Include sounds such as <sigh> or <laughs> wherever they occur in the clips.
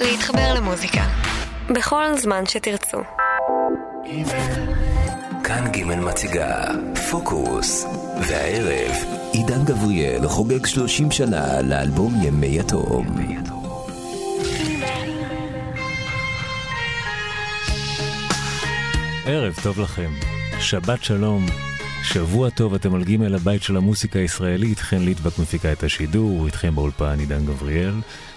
להתחבר למוזיקה. בכל זמן שתרצו. כאן ג' מציגה פוקוס, והערב עידן גבריאל חוגג 30 שנה לאלבום ימי התהום. ערב טוב לכם, שבת שלום, שבוע טוב, אתם על ג' הבית של המוסיקה הישראלית, חן ליטבק מפיקה את השידור, איתכם באולפן עידן גבריאל.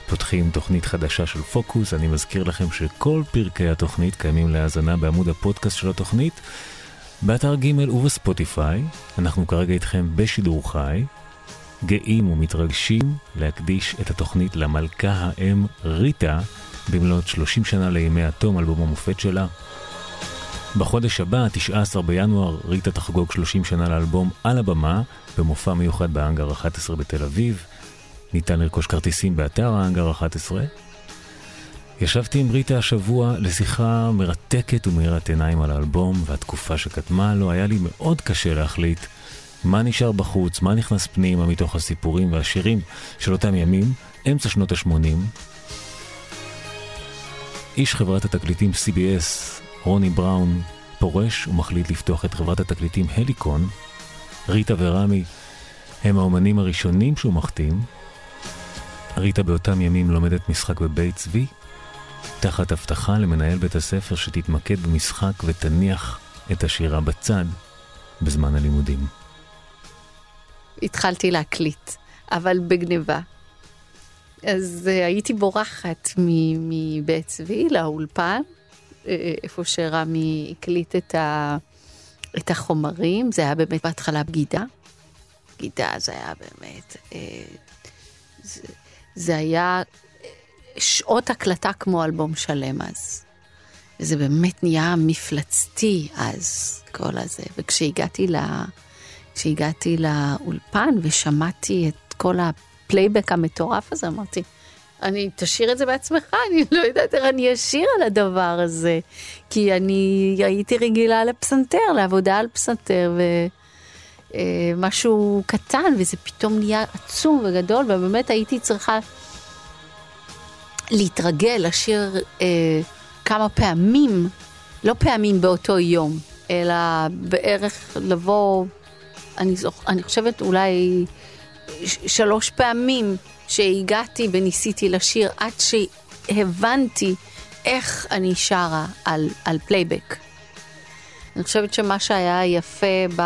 פותחים תוכנית חדשה של פוקוס, אני מזכיר לכם שכל פרקי התוכנית קיימים להאזנה בעמוד הפודקאסט של התוכנית, באתר ג' ובספוטיפיי. אנחנו כרגע איתכם בשידור חי, גאים ומתרגשים להקדיש את התוכנית למלכה האם ריטה, במלאת 30 שנה לימי התום, אלבום המופת שלה. בחודש הבא, 19 בינואר, ריטה תחגוג 30 שנה לאלבום על הבמה, במופע מיוחד באנגר 11 בתל אביב. ניתן לרכוש כרטיסים באתר האנגר 11. ישבתי עם ריטה השבוע לשיחה מרתקת ומאירת עיניים על האלבום והתקופה שקדמה לו. היה לי מאוד קשה להחליט מה נשאר בחוץ, מה נכנס פנימה מתוך הסיפורים והשירים של אותם ימים, אמצע שנות ה-80. איש חברת התקליטים CBS, רוני בראון, פורש ומחליט לפתוח את חברת התקליטים הליקון. ריטה ורמי הם האומנים הראשונים שהוא מחתים. ריטה באותם ימים לומדת משחק בבית צבי, תחת הבטחה למנהל בית הספר שתתמקד במשחק ותניח את השירה בצד בזמן הלימודים. התחלתי להקליט, אבל בגניבה. אז uh, הייתי בורחת מבית צבי לאולפן, uh, איפה שרמי הקליט את, ה, את החומרים, זה היה באמת בהתחלה בגידה. בגידה זה היה באמת, uh, זה, זה היה שעות הקלטה כמו אלבום שלם אז. וזה באמת נהיה מפלצתי אז, כל הזה. וכשהגעתי, לה, כשהגעתי לאולפן ושמעתי את כל הפלייבק המטורף הזה, אמרתי, אני, תשאיר את זה בעצמך, <laughs> אני לא יודעת איך אני אשיר על הדבר הזה. כי אני הייתי רגילה לפסנתר, לעבודה על פסנתר, ומשהו אה, קטן, וזה פתאום נהיה עצום וגדול, ובאמת הייתי צריכה להתרגל, לשיר אה, כמה פעמים, לא פעמים באותו יום, אלא בערך לבוא, אני, זוכ, אני חושבת אולי שלוש פעמים שהגעתי וניסיתי לשיר עד שהבנתי איך אני שרה על, על פלייבק. אני חושבת שמה שהיה יפה ב,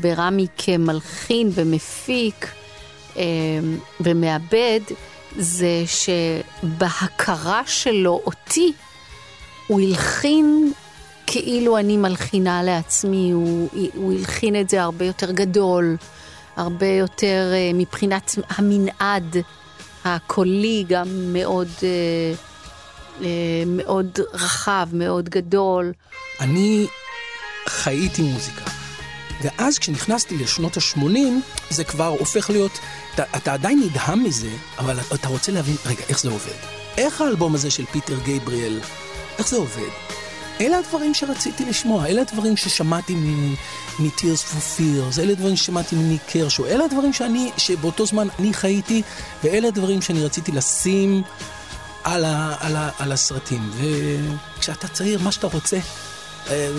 ברמי כמלחין ומפיק אה, ומעבד, זה שבהכרה שלו אותי, הוא הלחין כאילו אני מלחינה לעצמי, הוא, הוא הלחין את זה הרבה יותר גדול, הרבה יותר uh, מבחינת המנעד הקולי, גם מאוד, מאוד רחב, מאוד גדול. אני חייתי מוזיקה. ואז כשנכנסתי לשנות ה-80, זה כבר הופך להיות, אתה, אתה עדיין נדהם מזה, אבל אתה רוצה להבין, רגע, איך זה עובד? איך האלבום הזה של פיטר גייבריאל, איך זה עובד? אלה הדברים שרציתי לשמוע, אלה הדברים ששמעתי מ-Tears for Fears, אלה הדברים ששמעתי מניק קרשו, אלה הדברים שאני, שבאותו זמן אני חייתי, ואלה הדברים שאני רציתי לשים על, ה, על, ה, על הסרטים. וכשאתה צעיר, מה שאתה רוצה,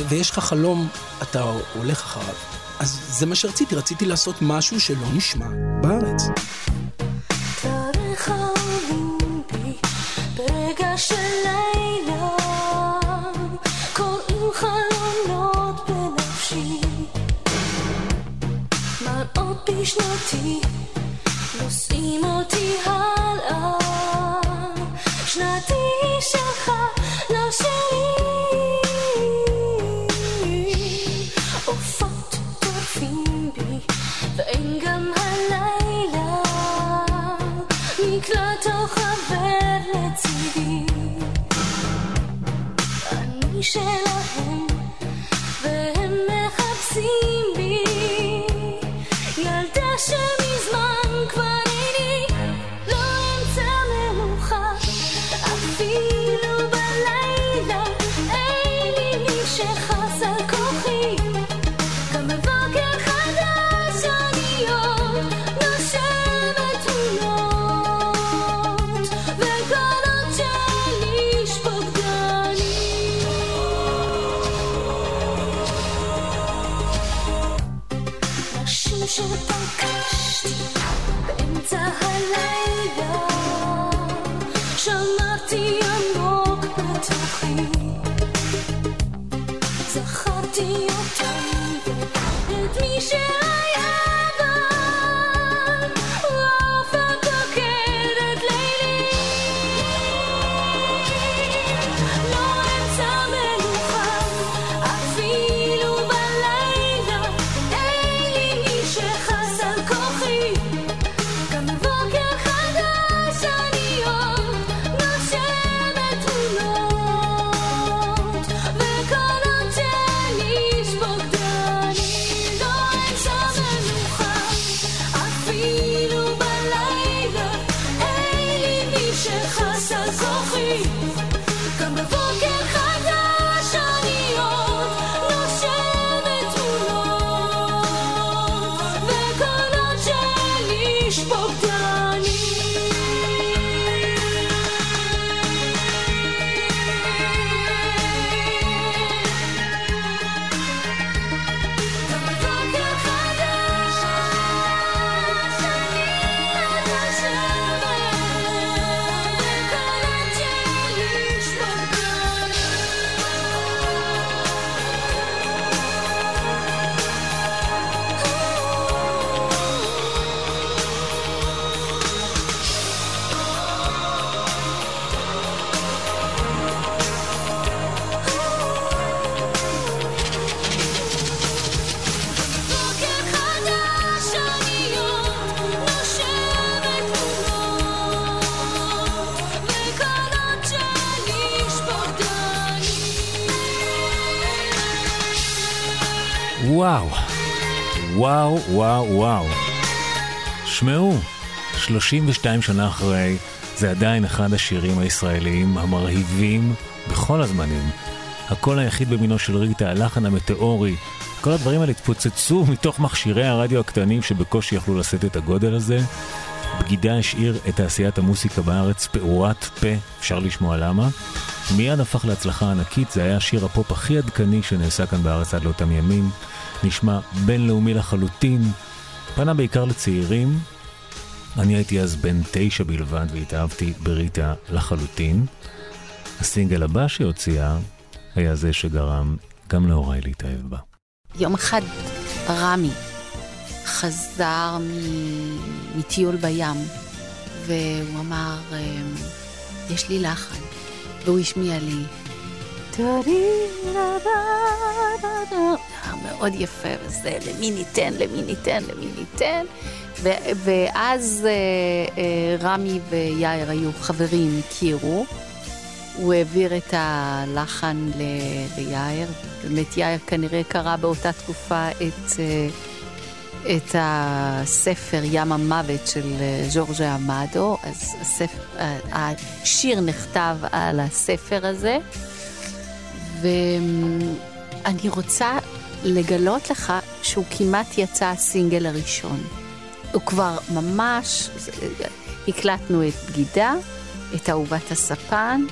ויש לך חלום, אתה הולך אחריו. אז זה מה שרציתי, רציתי לעשות משהו שלא נשמע בארץ. בשנתי, נושאים אותי הלאה, שנתי שלך, patient. וואו, וואו, וואו. שמעו, 32 שנה אחרי, זה עדיין אחד השירים הישראליים המרהיבים בכל הזמנים. הקול היחיד במינו של ריטה, הלחן המטאורי, כל הדברים האלה התפוצצו <laughs> מתוך מכשירי הרדיו הקטנים שבקושי יכלו לשאת את הגודל הזה. בגידה השאיר את תעשיית המוסיקה בארץ פעורת פה, אפשר לשמוע למה. מיד הפך להצלחה ענקית, זה היה שיר הפופ הכי עדכני שנעשה כאן בארץ עד לאותם ימים. נשמע בינלאומי לחלוטין, פנה בעיקר לצעירים. אני הייתי אז בן תשע בלבד והתאהבתי בריטה לחלוטין. הסינגל הבא שהוציאה היה זה שגרם גם להוריי להתאהב בה. יום אחד רמי חזר מטיול בים, והוא אמר, אמ, יש לי לחן, והוא השמיע לי. מאוד יפה, וזה למי ניתן, למי ניתן, למי ניתן. ואז אה, אה, רמי ויאיר היו חברים, הכירו. הוא העביר את הלחן ליאיר. באמת יאיר כנראה קרא באותה תקופה את, אה, את הספר ים המוות של ז'ורג'ה עמדו, אז הספר, השיר נכתב על הספר הזה. ואני רוצה לגלות לך שהוא כמעט יצא הסינגל הראשון. הוא כבר ממש, הקלטנו את בגידה, את אהובת הספן,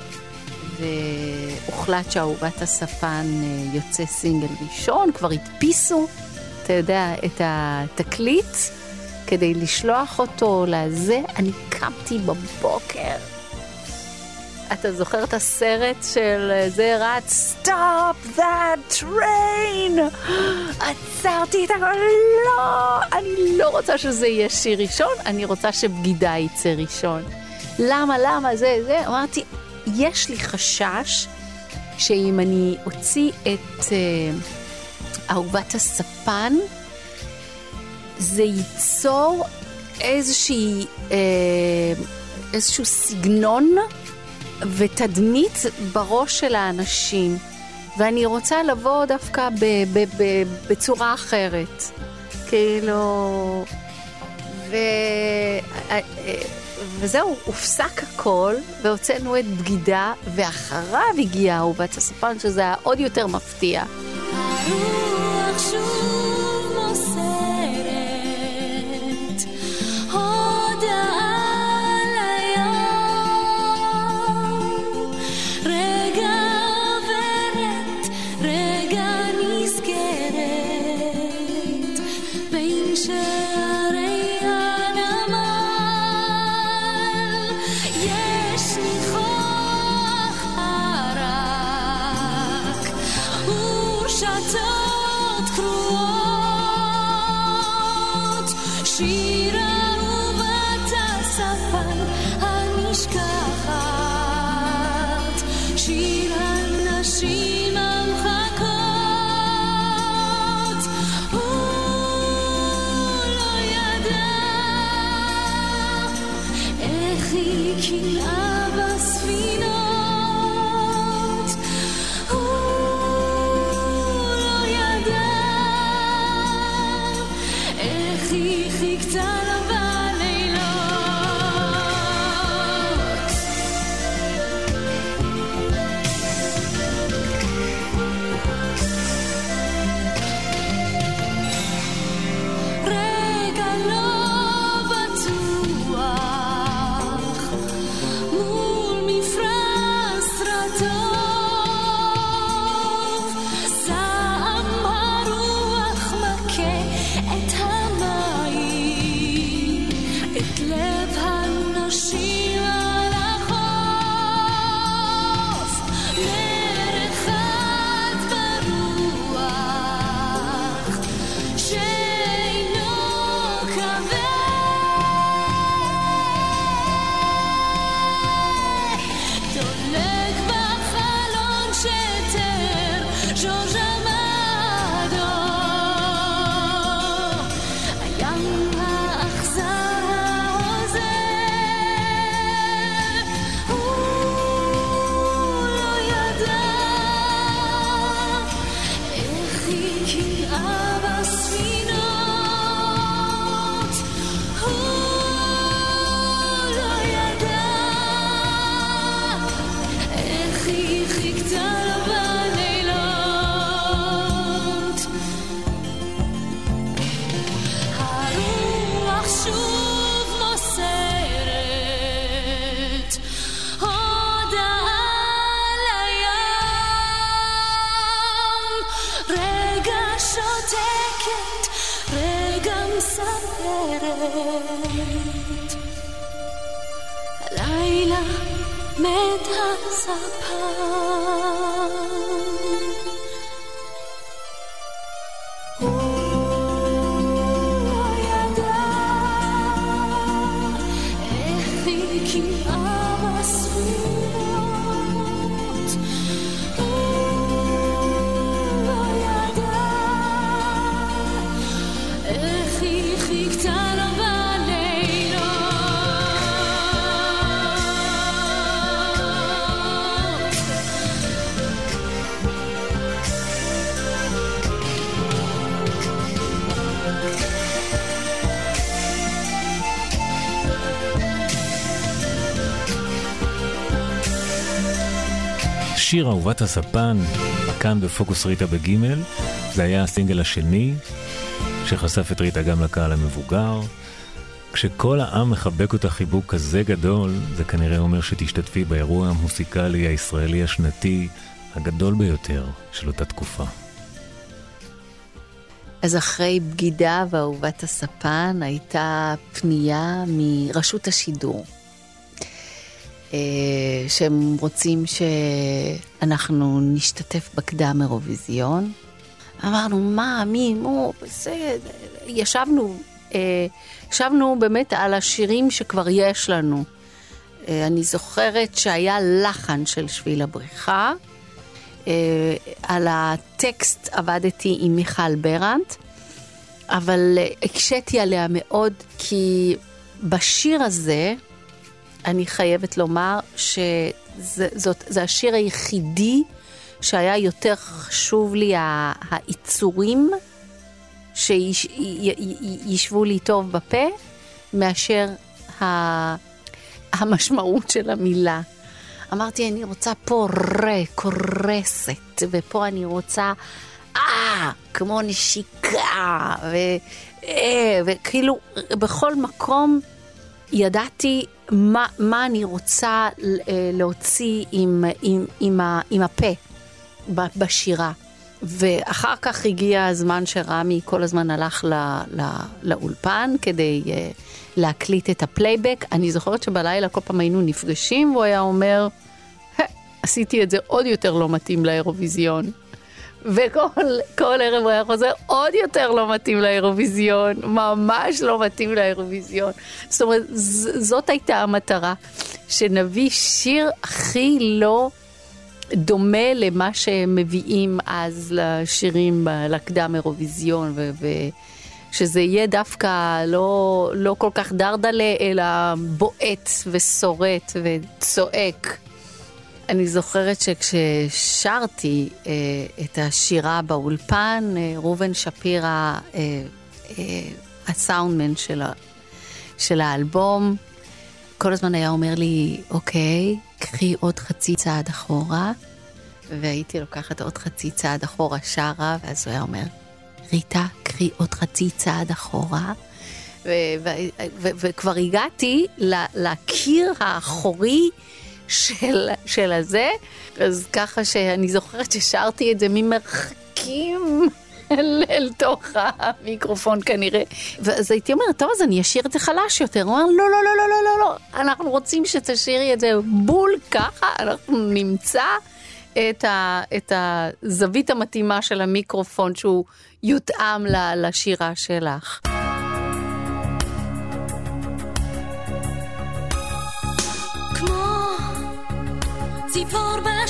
והוחלט שאהובת הספן אה, יוצא סינגל ראשון, כבר הדפיסו, אתה יודע, את התקליט כדי לשלוח אותו לזה. אני קמתי בבוקר. אתה זוכר את הסרט של אה, זה רץ, Stop that train! עצרתי את הכל, לא! אני לא רוצה שזה יהיה שיר ראשון, אני רוצה שבגידה יצא ראשון. למה, למה, זה, זה? אמרתי, יש לי חשש שאם אני אוציא את אה, אהובת הספן, זה ייצור איזושהי, אה, איזשהו סגנון ותדמית בראש של האנשים. ואני רוצה לבוא דווקא ב, ב, ב, בצורה אחרת. כאילו... ו... וזהו, הופסק הכל, והוצאנו את בגידה, ואחריו הגיעה אהובת הספן, שזה היה עוד יותר מפתיע. הרוח שוב שיר אהובת הספן, כאן בפוקוס ריטה בגימל, זה היה הסינגל השני, שחשף את ריטה גם לקהל המבוגר. כשכל העם מחבק אותה חיבוק כזה גדול, זה כנראה אומר שתשתתפי באירוע המוסיקלי הישראלי השנתי הגדול ביותר של אותה תקופה. אז אחרי בגידה ואהובת הספן הייתה פנייה מרשות השידור. אה, שהם רוצים שאנחנו נשתתף בקדם אירוויזיון. אמרנו, מה, מי, מו, בסדר. ישבנו, אה, ישבנו באמת על השירים שכבר יש לנו. אה, אני זוכרת שהיה לחן של שביל הבריכה. על הטקסט עבדתי עם מיכל ברנט, אבל הקשיתי עליה מאוד, כי בשיר הזה, אני חייבת לומר שזה השיר היחידי שהיה יותר חשוב לי העיצורים שישבו לי טוב בפה, מאשר המשמעות של המילה. אמרתי, אני רוצה פה רה, קורסת, ופה אני רוצה אה, כמו נשיקה, אה, וכאילו בכל מקום ידעתי מה, מה אני רוצה אה, להוציא עם, עם, עם, ה, עם הפה בשירה. ואחר כך הגיע הזמן שרמי כל הזמן הלך ל, ל, לאולפן כדי uh, להקליט את הפלייבק. אני זוכרת שבלילה כל פעם היינו נפגשים והוא היה אומר, עשיתי את זה עוד יותר לא מתאים לאירוויזיון. וכל ערב הוא היה חוזר עוד יותר לא מתאים לאירוויזיון, ממש לא מתאים לאירוויזיון. זאת אומרת, זאת הייתה המטרה, שנביא שיר הכי לא דומה למה שמביאים אז לשירים לקדם אירוויזיון, ושזה יהיה דווקא לא, לא כל כך דרדלה, אלא בועט ושורט וצועק. אני זוכרת שכששרתי אה, את השירה באולפן, אה, ראובן שפירא, אה, אה, הסאונדמן של, ה, של האלבום, כל הזמן היה אומר לי, אוקיי, קחי עוד חצי צעד אחורה, והייתי לוקחת עוד חצי צעד אחורה שרה, ואז הוא היה אומר, ריטה, קחי עוד חצי צעד אחורה. וכבר הגעתי לקיר האחורי של, של הזה, אז ככה שאני זוכרת ששרתי את זה ממרחקים. <laughs> אל, אל תוך המיקרופון כנראה. ואז הייתי אומרת, טוב, אז אני אשאיר את זה חלש יותר. הוא אמר, לא, לא, לא, לא, לא, לא, לא, אנחנו רוצים שתשאירי את זה בול ככה, אנחנו נמצא את, ה, את הזווית המתאימה של המיקרופון שהוא יותאם לשירה שלך. Si voor.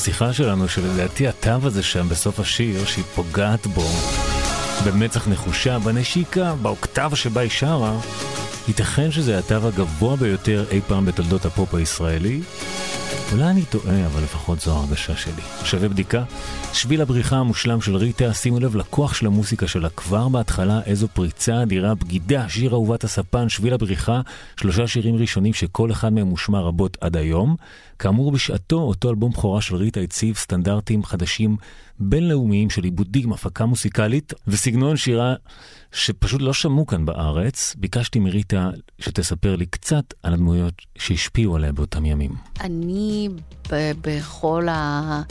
לריטה בשיחה שלנו שלדעתי התו הזה שם בסוף השיר שהיא פוגעת בו במצח נחושה, בנשיקה, באוקטבה שבה היא שרה, ייתכן שזה התו הגבוה ביותר אי פעם בתולדות הפופ הישראלי? אולי אני טועה, אבל לפחות זו ההרגשה שלי. שווה בדיקה. שביל הבריחה המושלם של ריטה, שימו לב לכוח של המוסיקה שלה כבר בהתחלה, איזו פריצה אדירה, בגידה, שיר אהובת הספן, שביל הבריחה, שלושה שירים ראשונים שכל אחד מהם מושמע רבות עד היום. כאמור, בשעתו, אותו אלבום בכורה של ריטה הציב סטנדרטים חדשים בינלאומיים של עיבודים, הפקה מוסיקלית וסגנון שירה שפשוט לא שמעו כאן בארץ. ביקשתי מריטה שתספר לי קצת על הדמויות שהשפיעו עליה באותם ימים. אני ב- בכל ה-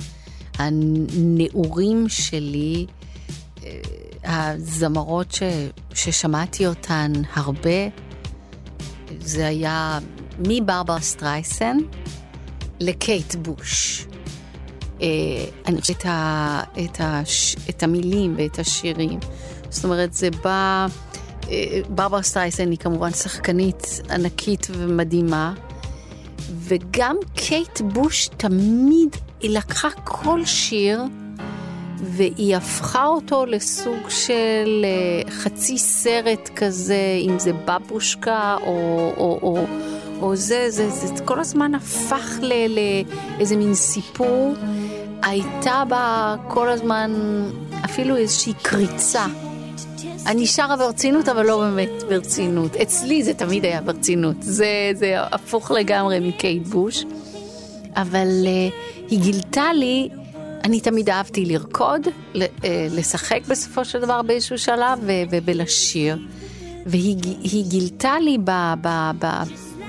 הנעורים שלי, אה, הזמרות ש- ששמעתי אותן הרבה, זה היה מברברה סטרייסן לקייט בוש. אה, אני חושבת את, ה- את, הש- את המילים ואת השירים. זאת אומרת, זה בא... אה, ברברה סטרייסן היא כמובן שחקנית ענקית ומדהימה, וגם קייט בוש תמיד, היא לקחה כל שיר והיא הפכה אותו לסוג של אה, חצי סרט כזה, אם זה בבושקה או, או, או, או זה, זה, זה, זה כל הזמן הפך לאיזה מין סיפור. הייתה בה כל הזמן אפילו איזושהי קריצה. אני שרה ברצינות, אבל לא באמת ברצינות. אצלי זה תמיד היה ברצינות. זה, זה הפוך לגמרי מקייט בוש. אבל uh, היא גילתה לי, אני תמיד אהבתי לרקוד, ל- uh, לשחק בסופו של דבר באיזשהו שלב ו- ובלשיר. והיא היא גילתה לי ב, ב, ב,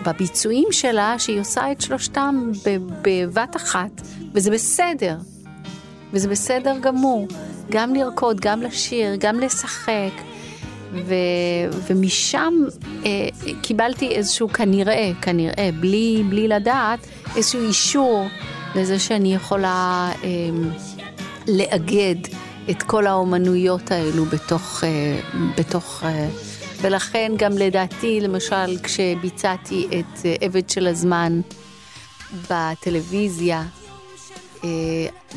בביצועים שלה שהיא עושה את שלושתם בבת אחת, וזה בסדר. וזה בסדר גמור. גם לרקוד, גם לשיר, גם לשחק. ו, ומשם אה, קיבלתי איזשהו כנראה, כנראה, בלי, בלי לדעת, איזשהו אישור לזה שאני יכולה אה, לאגד את כל האומנויות האלו בתוך, אה, בתוך אה, ולכן גם לדעתי, למשל, כשביצעתי את אה, עבד של הזמן בטלוויזיה,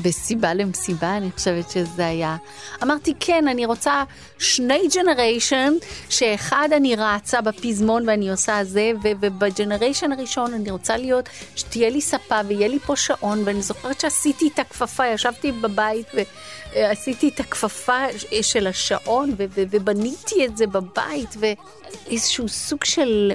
בסיבה למסיבה, אני חושבת שזה היה. אמרתי, כן, אני רוצה שני ג'נריישן, שאחד אני רצה בפזמון ואני עושה זה, ובג'נריישן הראשון אני רוצה להיות, שתהיה לי ספה ויהיה לי פה שעון, ואני זוכרת שעשיתי את הכפפה, ישבתי בבית ועשיתי את הכפפה של השעון, ובניתי את זה בבית, ואיזשהו סוג של...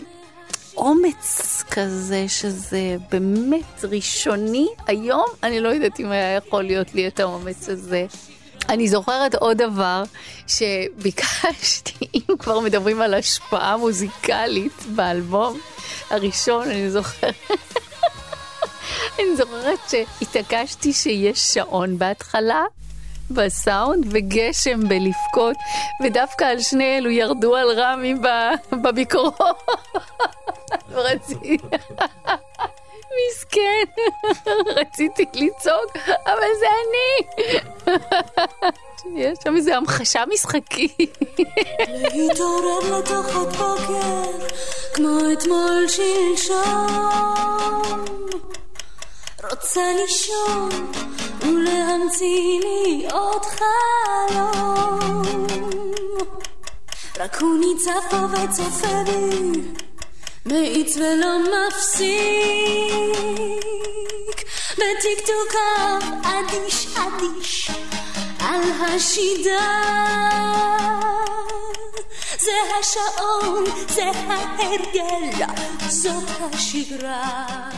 אומץ כזה, שזה באמת ראשוני. היום אני לא יודעת אם היה יכול להיות לי את האומץ הזה. אני זוכרת עוד דבר שביקשתי, <laughs> אם כבר מדברים על השפעה מוזיקלית באלבום הראשון, אני זוכרת, <laughs> אני זוכרת שהתעקשתי שיש שעון בהתחלה, בסאונד וגשם בלבכות, ודווקא על שני אלו ירדו על רמי בביקורות. <laughs> ורציתי... <laughs> מסכן, <laughs> רציתי לצעוק, אבל זה אני. יש שם איזו המחשה משחקית. בוקר, כמו אתמול שלשום. רוצה לישון ולהמציא לי עוד חלום. רק הוא ניצב פה וצופה בי, מאיץ ולא מפסיק. בטיקטוקיו אדיש אדיש על השידה. זה השעון, זה ההרגל, זאת השגרה.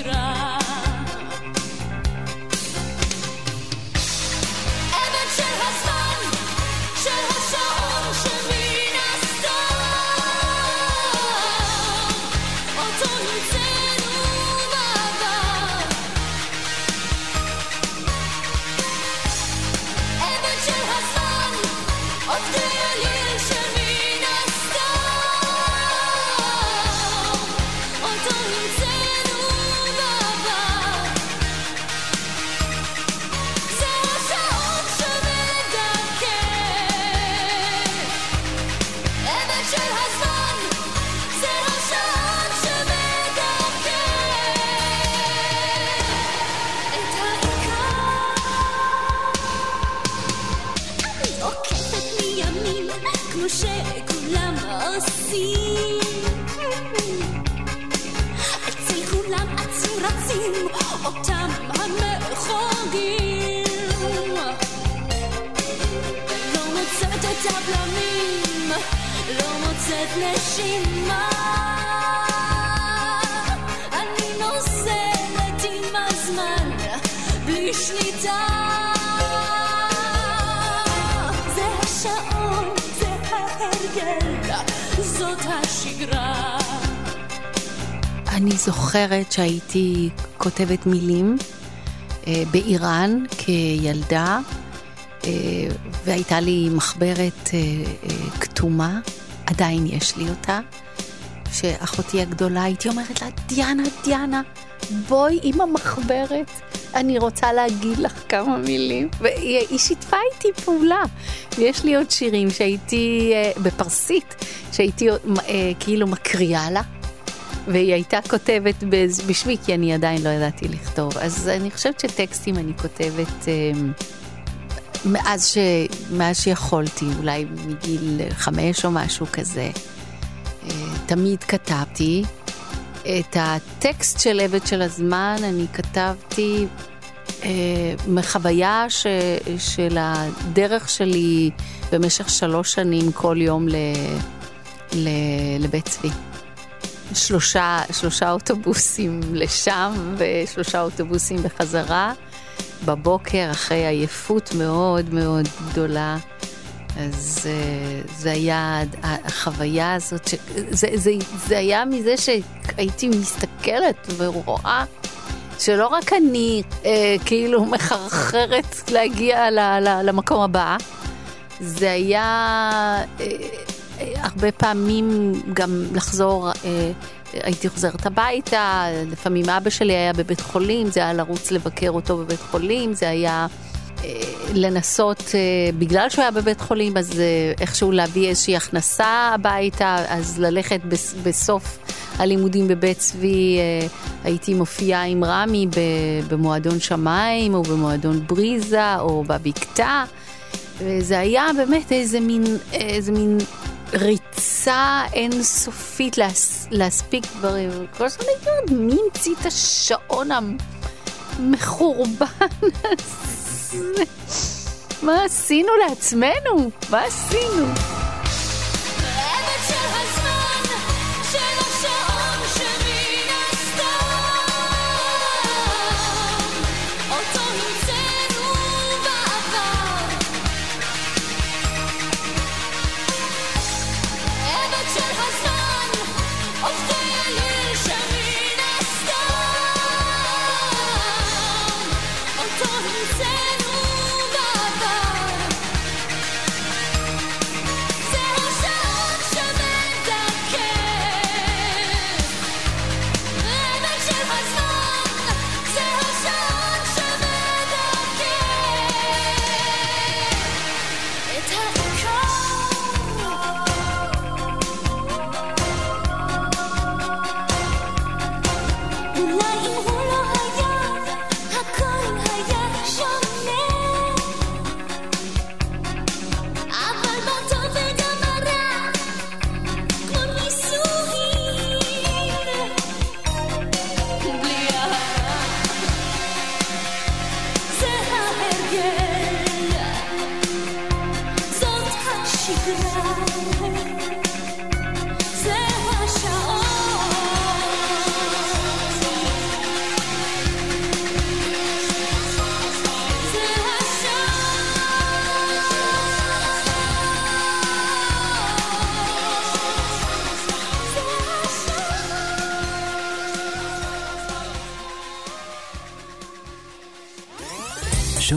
השגרה. אני זוכרת שהייתי כותבת מילים אה, באיראן כילדה, אה, והייתה לי מחברת אה, אה, כתומה, עדיין יש לי אותה, שאחותי הגדולה, הייתי אומרת לה, דיאנה, דיאנה, בואי עם המחברת אני רוצה להגיד לך כמה מילים. והיא שיתפה איתי פעולה. ויש לי עוד שירים שהייתי, אה, בפרסית, שהייתי אה, כאילו מקריאה לה. והיא הייתה כותבת בשמי, כי אני עדיין לא ידעתי לכתוב. אז אני חושבת שטקסטים אני כותבת אה, מאז, ש, מאז שיכולתי, אולי מגיל חמש או משהו כזה. תמיד כתבתי. את הטקסט של עבד של הזמן אני כתבתי אה, מחוויה ש, של הדרך שלי במשך שלוש שנים כל יום ל, ל, לבית צבי. שלושה, שלושה אוטובוסים לשם ושלושה אוטובוסים בחזרה בבוקר אחרי עייפות מאוד מאוד גדולה. אז uh, זה היה החוויה הזאת, ש... זה, זה, זה היה מזה שהייתי מסתכלת ורואה שלא רק אני uh, כאילו מחרחרת להגיע ל, ל, למקום הבא, זה היה uh, הרבה פעמים גם לחזור, uh, הייתי חוזרת הביתה, לפעמים אבא שלי היה בבית חולים, זה היה לרוץ לבקר אותו בבית חולים, זה היה... לנסות, אה, בגלל שהוא היה בבית חולים, אז אה, איכשהו להביא איזושהי הכנסה הביתה, אז ללכת בסוף הלימודים בבית צבי, אה, הייתי מופיעה עם רמי במועדון שמיים, או במועדון בריזה, או בבקתה, וזה היה באמת איזה מין, איזה מין ריצה אינסופית להס, להספיק דברים. כל הזמן הייתי אומרת, מי המציא את השעון המחורבן הזה? מה עשינו לעצמנו? מה עשינו?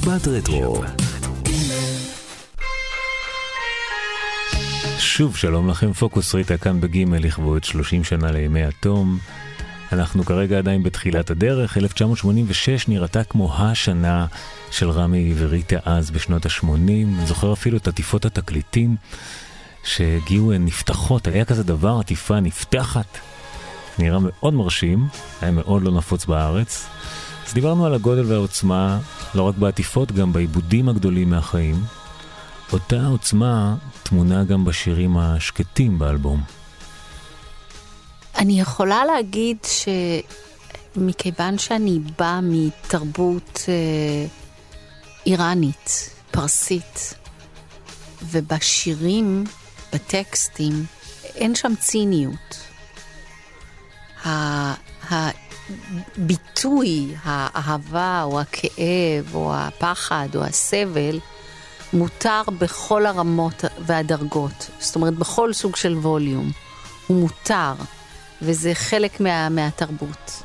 שבת רטרו. שוב שלום לכם, פוקוס ריטה כאן בגימל לכבוד 30 שנה לימי התום. אנחנו כרגע עדיין בתחילת הדרך, 1986 נראתה כמו השנה של רמי וריטה אז בשנות ה-80, אני זוכר אפילו את עטיפות התקליטים שהגיעו, הן נפתחות, היה כזה דבר, עטיפה נפתחת, נראה מאוד מרשים, היה מאוד לא נפוץ בארץ. אז דיברנו על הגודל והעוצמה, לא רק בעטיפות, גם בעיבודים הגדולים מהחיים. אותה עוצמה טמונה גם בשירים השקטים באלבום. אני יכולה להגיד שמכיוון שאני באה מתרבות אה, איראנית, פרסית, ובשירים, בטקסטים, אין שם ציניות. הביטוי, האהבה או הכאב או הפחד או הסבל, מותר בכל הרמות והדרגות. זאת אומרת, בכל סוג של ווליום. הוא מותר, וזה חלק מה, מהתרבות.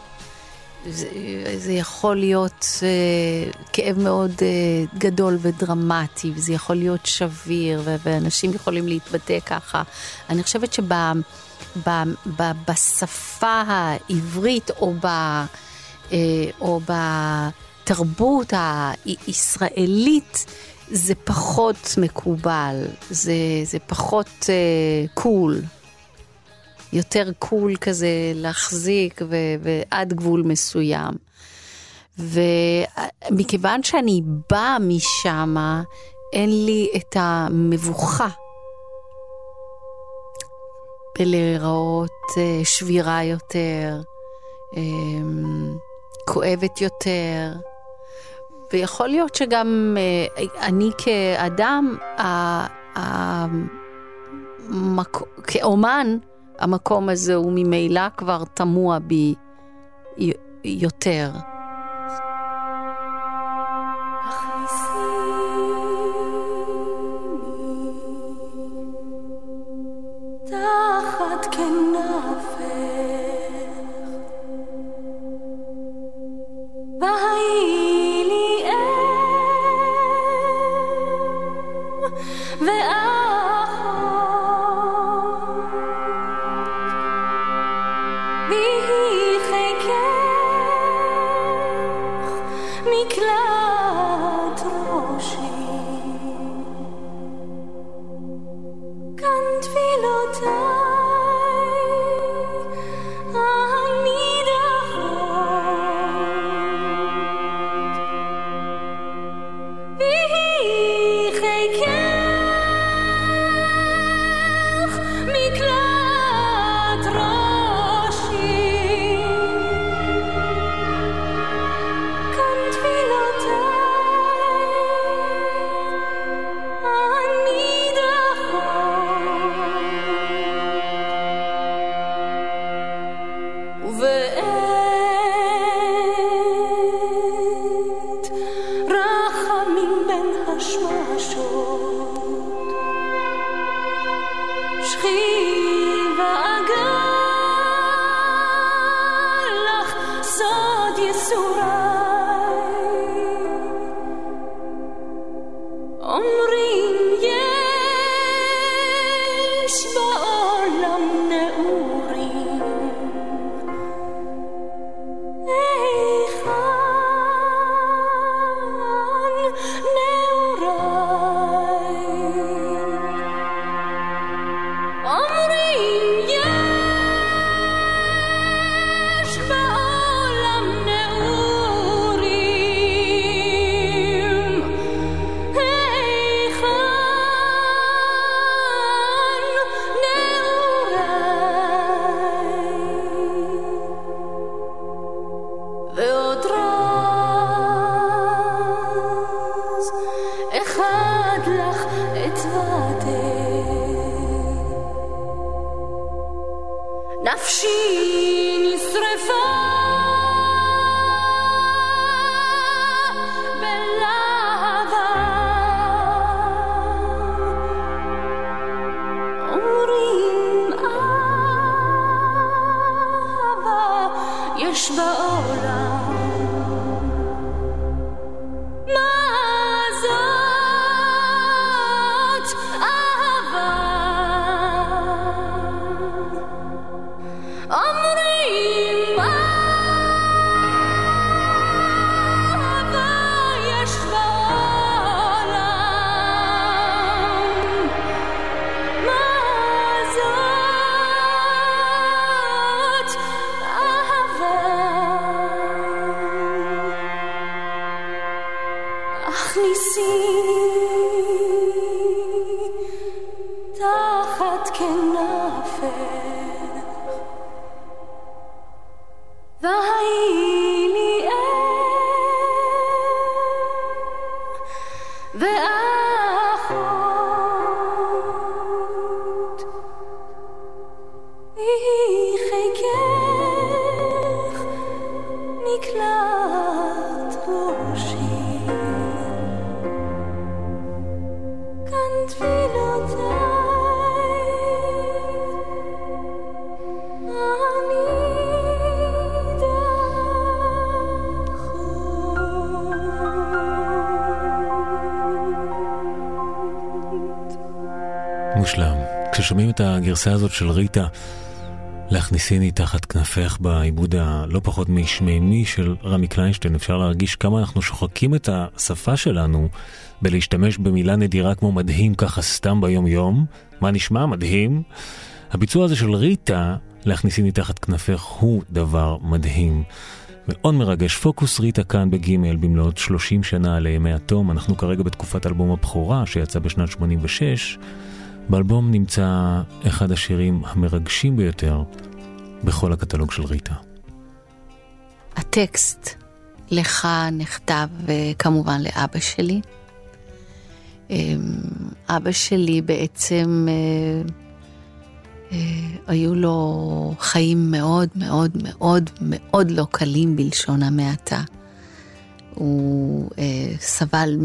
זה, זה יכול להיות uh, כאב מאוד uh, גדול ודרמטי, וזה יכול להיות שביר, ו- ואנשים יכולים להתבטא ככה. אני חושבת שב... ב, ב, בשפה העברית או, ב, אה, או בתרבות הישראלית זה פחות מקובל, זה, זה פחות קול. Cool. יותר קול כזה להחזיק ו, ועד גבול מסוים. ומכיוון שאני באה משם, אין לי את המבוכה בלהיראות uh, שבירה יותר, um, כואבת יותר. ויכול להיות שגם uh, אני כאדם, uh, uh, מק... כאומן, המקום הזה הוא ממילא כבר תמוה בי יותר. מושלם. Bye. הגרסה הזאת של ריטה, להכניסיני תחת כנפך בעיבוד הלא פחות משמימי של רמי קליינשטיין. אפשר להרגיש כמה אנחנו שוחקים את השפה שלנו בלהשתמש במילה נדירה כמו מדהים ככה סתם ביום יום. מה נשמע? מדהים. הביצוע הזה של ריטה, להכניסיני תחת כנפך, הוא דבר מדהים. מאוד מרגש. פוקוס ריטה כאן בגימל במלאת 30 שנה לימי התום. אנחנו כרגע בתקופת אלבום הבכורה שיצא בשנת 86. באלבום נמצא אחד השירים המרגשים ביותר בכל הקטלוג של ריטה. הטקסט לך נכתב אה, כמובן לאבא שלי. אמ, אבא שלי בעצם אה, אה, היו לו חיים מאוד מאוד מאוד מאוד לא קלים בלשון המעטה. הוא סבל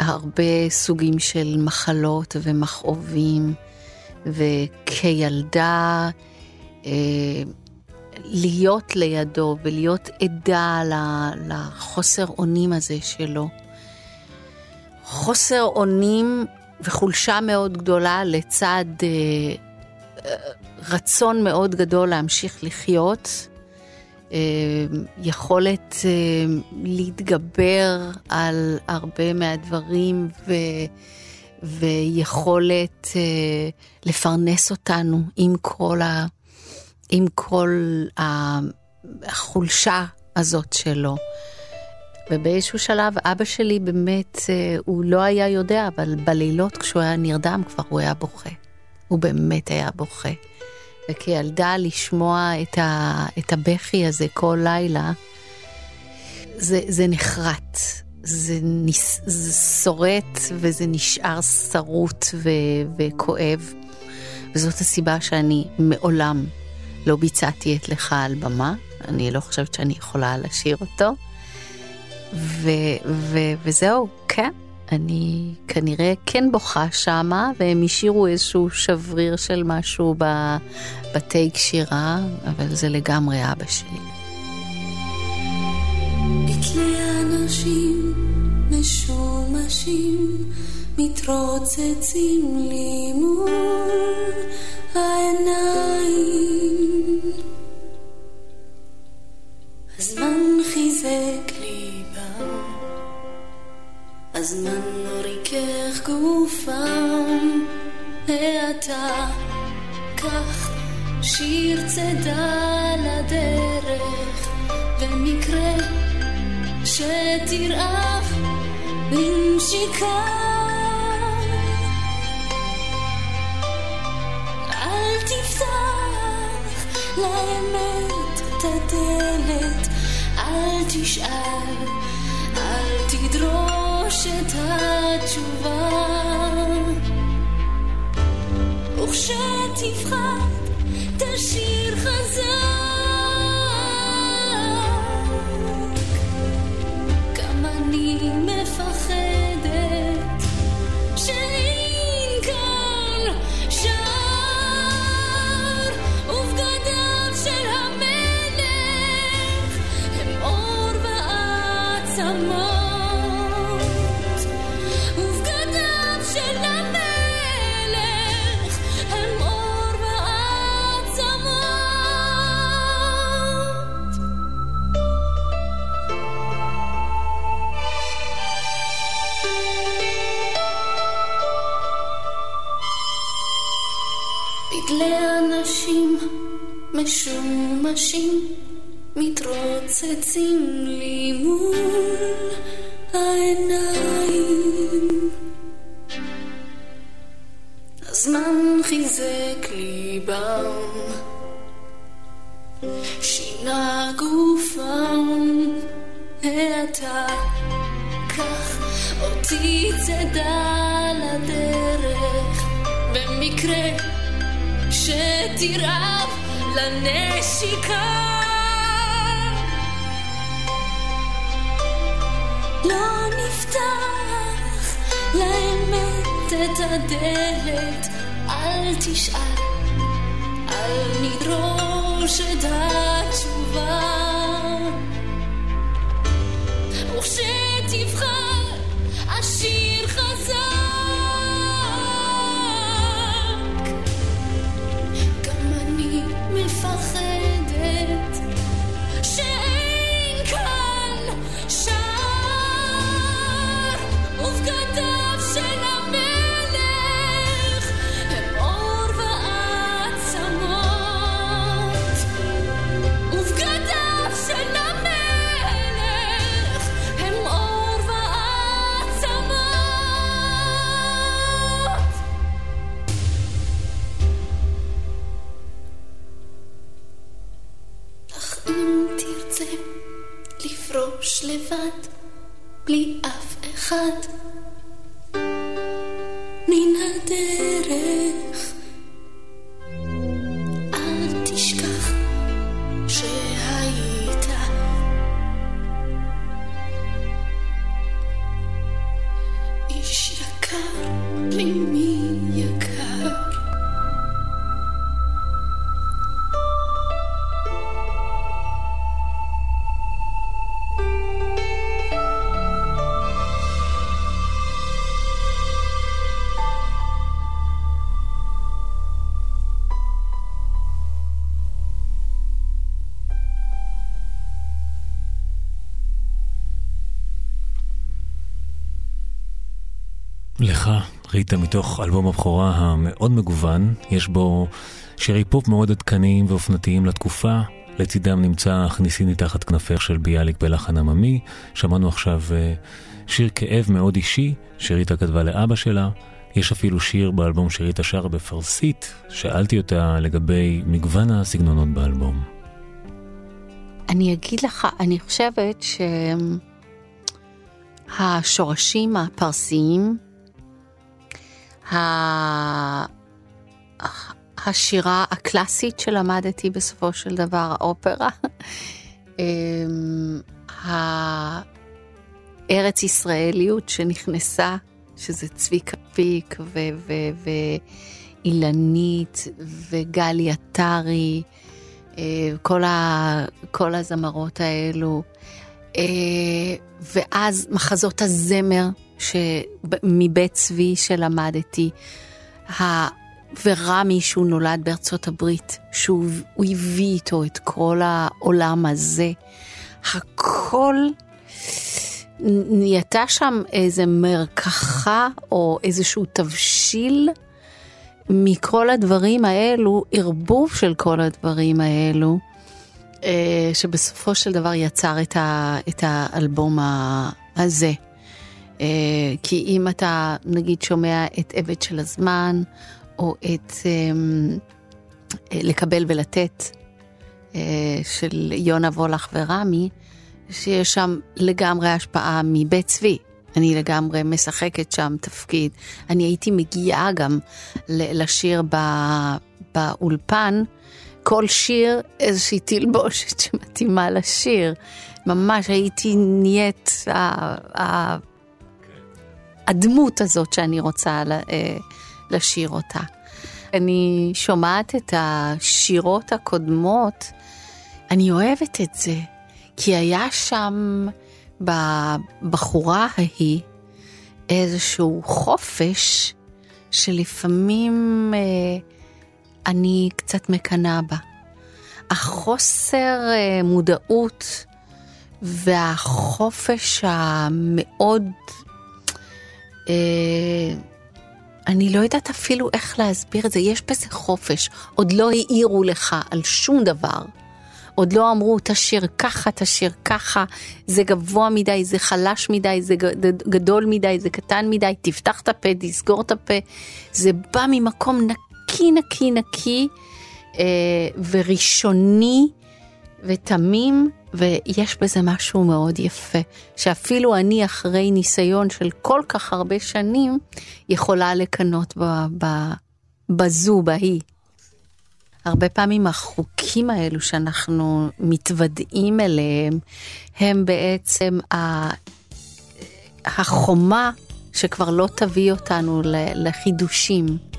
הרבה סוגים של מחלות ומכאובים, וכילדה אה, להיות לידו ולהיות עדה לחוסר אונים הזה שלו. חוסר אונים וחולשה מאוד גדולה לצד אה, אה רצון מאוד גדול להמשיך לחיות, יכולת אה, להתגבר על הרבה מהדברים ו, ויכולת אה, לפרנס אותנו עם כל, ה, עם כל החולשה הזאת שלו. ובאיזשהו שלב אבא שלי באמת, הוא לא היה יודע, אבל בלילות כשהוא היה נרדם כבר הוא היה בוכה. הוא באמת היה בוכה. וכילדה לשמוע את, ה, את הבכי הזה כל לילה, זה, זה נחרט, זה, נס, זה שורט וזה נשאר שרוט ו, וכואב. וזאת הסיבה שאני מעולם לא ביצעתי את לך על במה, אני לא חושבת שאני יכולה לשיר אותו. ו, ו, וזהו, כן. אני כנראה כן בוכה שמה, והם השאירו איזשהו שבריר של משהו בטייק שירה, אבל זה לגמרי אבא שלי. משומשים מתרוצצים לי מול העיניים. הזמן חיזק הזמן לא ריכך גופם, ואתה קח שיר צידה לדרך, במקרה שתרעב לנשיקה. אל תפתח לאמת את הדלת, אל תשאל, אל תדרוש. את התשובה וכשתפחד תשאיר חזק משומשים מתרוצצים לי מול העיניים. הזמן חיזק ליבם, שינה גופם, ואתה קח אותי צדה לדרך, במקרה שתרעב לנשיקה. לא נפתח לאמת את הדלת, אל תשאל, אל נדרוש את התשובה. אף לך, ריטה, מתוך אלבום הבכורה המאוד מגוון, יש בו שירי פופ מאוד עדכניים ואופנתיים לתקופה. לצידם נמצא "הכניסיני תחת כנפך" של ביאליק בלחן עממי. שמענו עכשיו אה, שיר כאב מאוד אישי, שריטה כתבה לאבא שלה. יש אפילו שיר באלבום שריטה שרה בפרסית. שאלתי אותה לגבי מגוון הסגנונות באלבום. אני אגיד לך, אני חושבת שהשורשים הפרסיים השירה הקלאסית שלמדתי בסופו של דבר, האופרה, אמ, הארץ ישראליות שנכנסה, שזה צביקה פיק ואילנית וגלי עטרי, אה, כל, כל הזמרות האלו, אה, ואז מחזות הזמר מבית צבי שלמדתי, ורמי שהוא נולד בארצות הברית, שהוא הביא איתו את כל העולם הזה. הכל נהייתה שם איזה מרקחה או איזשהו תבשיל מכל הדברים האלו, ערבוב של כל הדברים האלו, אה, שבסופו של דבר יצר את, ה, את האלבום הזה. אה, כי אם אתה נגיד שומע את עבד של הזמן, או את אמ, אה, לקבל ולתת אה, של יונה וולך ורמי, שיש שם לגמרי השפעה מבית צבי. אני לגמרי משחקת שם תפקיד. אני הייתי מגיעה גם לשיר בא, באולפן, כל שיר איזושהי תלבושת שמתאימה לשיר. ממש הייתי נהיית הדמות הזאת שאני רוצה אה, לשיר אותה. אני שומעת את השירות הקודמות, אני אוהבת את זה, כי היה שם בבחורה ההיא איזשהו חופש שלפעמים אה, אני קצת מקנאה בה. החוסר אה, מודעות והחופש המאוד אני לא יודעת אפילו איך להסביר את זה, יש בזה חופש. עוד לא העירו לך על שום דבר. עוד לא אמרו, תשאיר ככה, תשאיר ככה, זה גבוה מדי, זה חלש מדי, זה גדול מדי, זה קטן מדי, תפתח את הפה, תסגור את הפה. זה בא ממקום נקי, נקי, נקי, אה, וראשוני, ותמים, ויש בזה משהו מאוד יפה, שאפילו אני אחרי ניסיון של כל כך הרבה שנים, יכולה לקנות בזו, בהיא. הרבה פעמים החוקים האלו שאנחנו מתוודעים אליהם, הם בעצם החומה שכבר לא תביא אותנו לחידושים.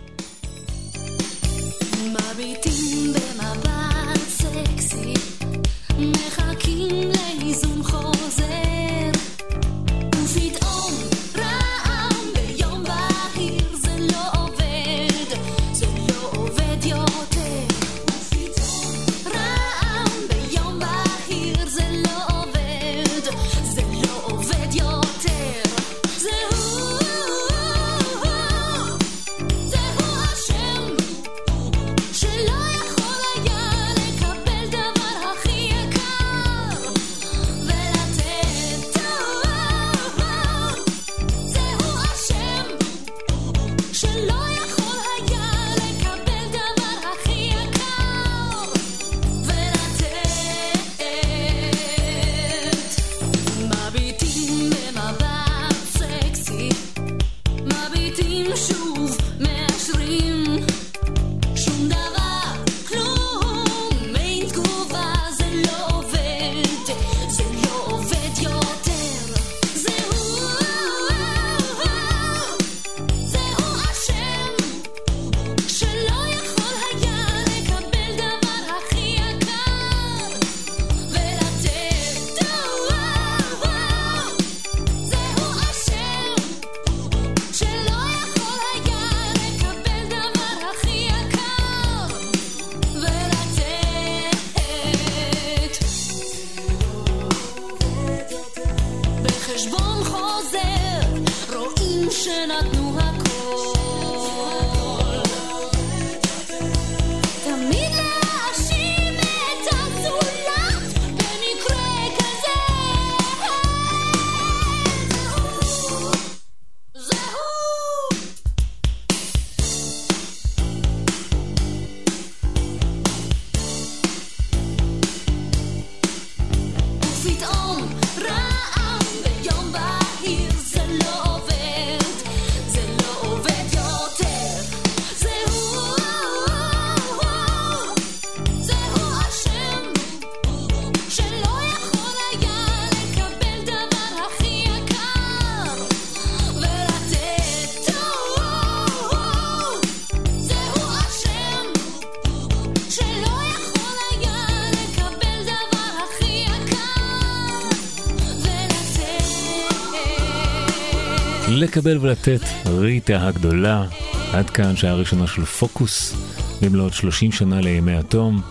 לקבל ולתת, ריטה הגדולה. עד כאן שעה ראשונה של פוקוס, במלאת 30 שנה לימי התום.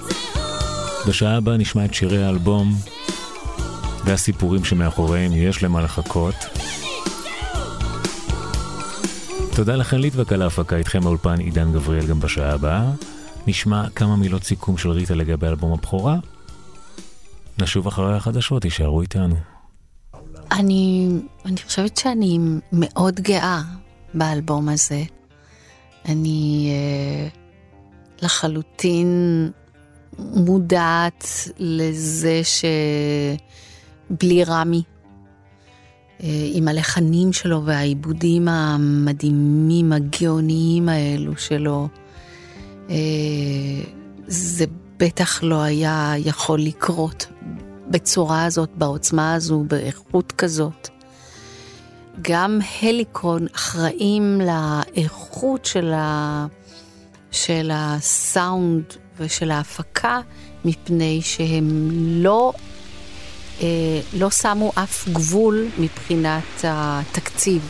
בשעה הבאה נשמע את שירי האלבום והסיפורים שמאחוריהם יש למה לחכות. תודה לכן ליטבק על ההפקה איתכם באולפן עידן גבריאל גם בשעה הבאה. נשמע כמה מילות סיכום של ריטה לגבי אלבום הבכורה. נשוב אחרי החדשות, תישארו איתנו. אני, אני חושבת שאני מאוד גאה באלבום הזה. אני אה, לחלוטין מודעת לזה שבלי רמי, אה, עם הלחנים שלו והעיבודים המדהימים, הגאוניים האלו שלו, אה, זה בטח לא היה יכול לקרות בצורה הזאת, בעוצמה הזו, באיכות כזאת. גם הליקון אחראים לאיכות של, ה... של הסאונד ושל ההפקה, מפני שהם לא, אה, לא שמו אף גבול מבחינת התקציב.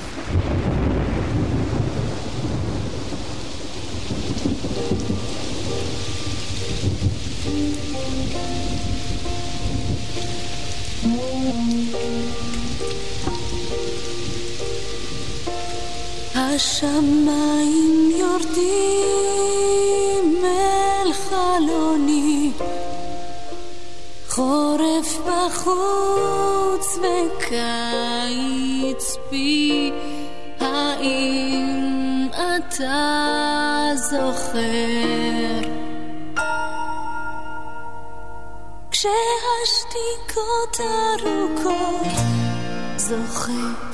השמיים יורדים אל חלוני, חורף בחוץ וקיץ בי, האם אתה זוכר? כשהשתיקות ארוכות זוכר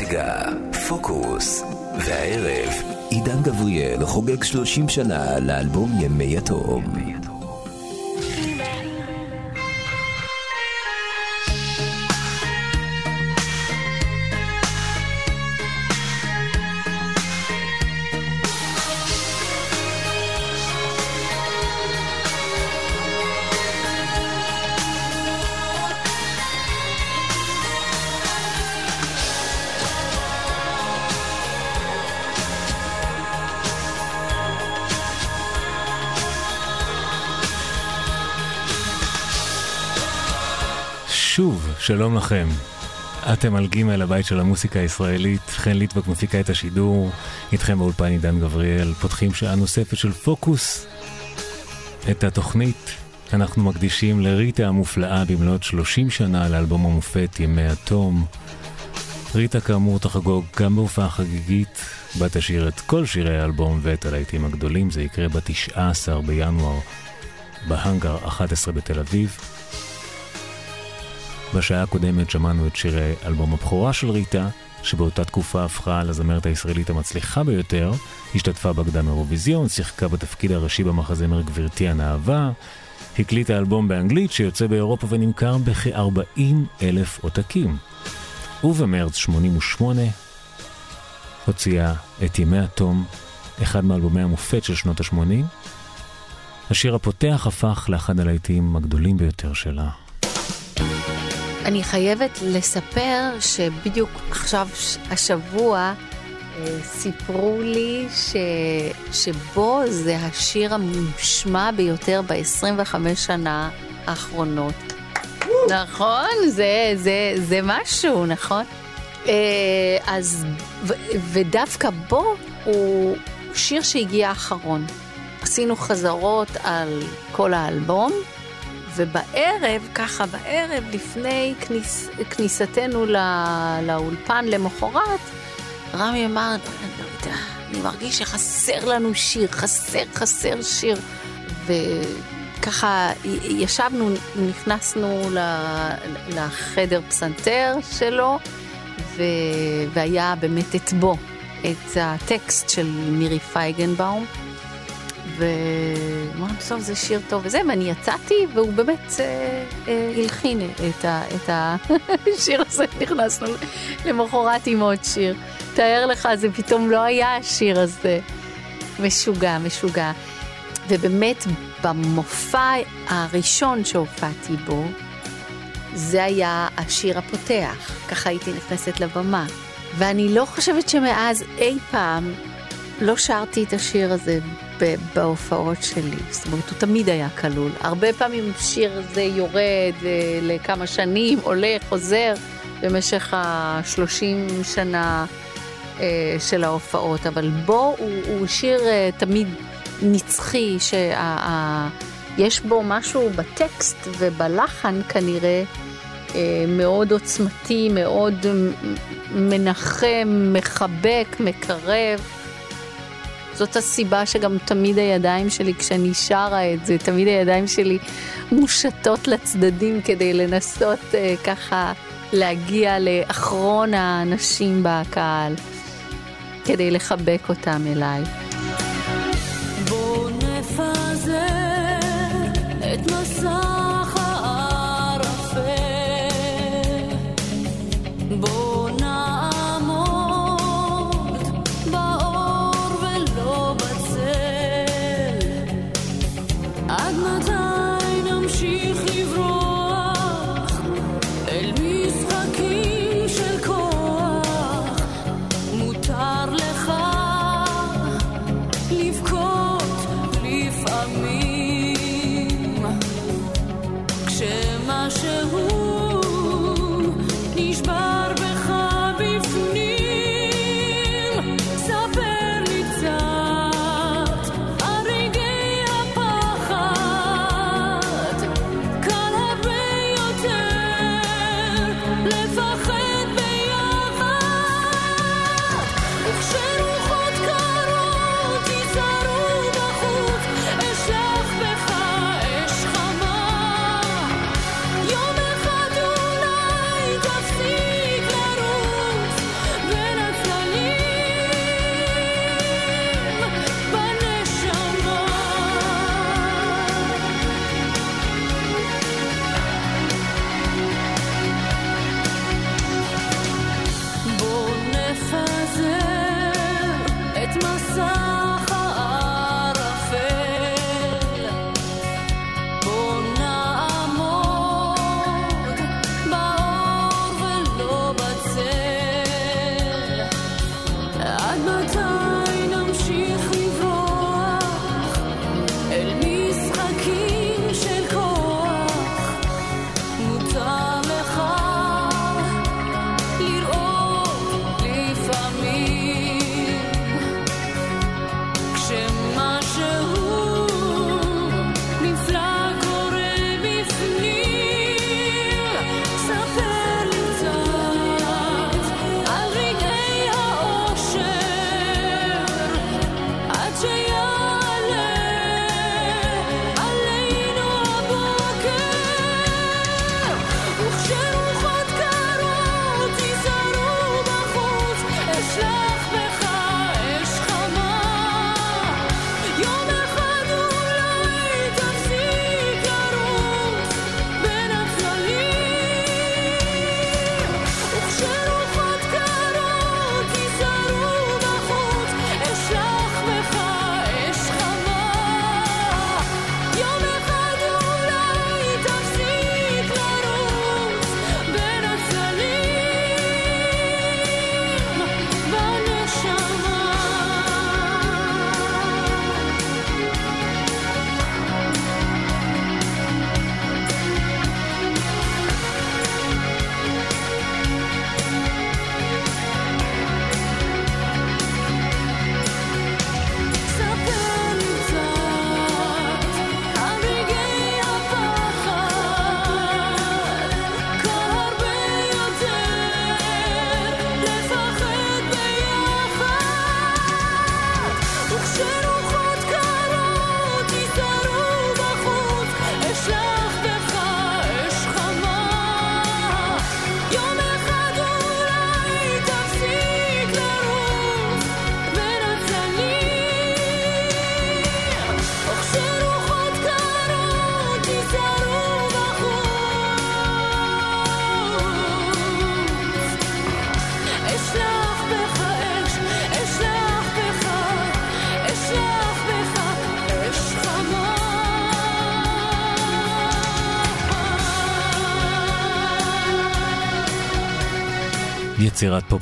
מציגה פוקוס, והערב עידן גבריאל חוגג 30 שנה לאלבום ימי התום. שוב, שלום לכם. אתם על ג' הבית של המוסיקה הישראלית, חן ליטבק מפיקה את השידור, איתכם באולפן עידן גבריאל, פותחים שעה נוספת של פוקוס. את התוכנית אנחנו מקדישים לריטה המופלאה במלאת 30 שנה לאלבום המופת ימי התום. ריטה כאמור תחגוג גם בהופעה חגיגית, בה תשאיר את כל שירי האלבום ואת הלהיטים הגדולים, זה יקרה ב-19 בינואר בהאנגר 11 בתל אביב. בשעה הקודמת שמענו את שירי אלבום הבכורה של ריטה, שבאותה תקופה הפכה לזמרת הישראלית המצליחה ביותר, השתתפה בקדם אירוויזיון, שיחקה בתפקיד הראשי במחזמר גברתי הנאווה, הקליטה אלבום באנגלית שיוצא באירופה ונמכר בכ-40 אלף עותקים. ובמרץ 88 הוציאה את ימי התום, אחד מאלבומי המופת של שנות ה-80. השיר הפותח הפך לאחד הלהיטים הגדולים ביותר שלה. אני חייבת לספר שבדיוק עכשיו, השבוע, אה, סיפרו לי ש... שבו זה השיר המושמע ביותר ב-25 שנה האחרונות. נכון? זה, זה, זה משהו, נכון? אה, אז, ו, ודווקא בו הוא שיר שהגיע אחרון. עשינו חזרות על כל האלבום. ובערב, ככה בערב, לפני כניס, כניסתנו לא, לאולפן למחרת, רמי אמר, אני לא יודע, אני מרגיש שחסר לנו שיר, חסר, חסר שיר. וככה ישבנו, נכנסנו לחדר פסנתר שלו, ו... והיה באמת את בו, את הטקסט של מירי פייגנבאום. ואמרנו, טוב, זה שיר טוב וזה, ואני יצאתי, והוא באמת אה, אה, הלחין את, ה, את השיר <laughs> הזה, נכנסנו למחרת עם עוד שיר. תאר לך, זה פתאום לא היה השיר הזה. משוגע, משוגע. ובאמת, במופע הראשון שהופעתי בו, זה היה השיר הפותח. ככה הייתי נכנסת לבמה. ואני לא חושבת שמאז אי פעם לא שרתי את השיר הזה בהופעות שלי. זאת אומרת, הוא תמיד היה כלול. הרבה פעמים שיר הזה יורד אה, לכמה שנים, עולה, חוזר, במשך השלושים שנה אה, של ההופעות, אבל בו הוא, הוא שיר אה, תמיד נצחי, שיש בו משהו בטקסט ובלחן כנראה. מאוד עוצמתי, מאוד מנחם, מחבק, מקרב. זאת הסיבה שגם תמיד הידיים שלי, כשאני שרה את זה, תמיד הידיים שלי מושטות לצדדים כדי לנסות אה, ככה להגיע לאחרון האנשים בקהל, כדי לחבק אותם אליי. בוא נפזר את מסע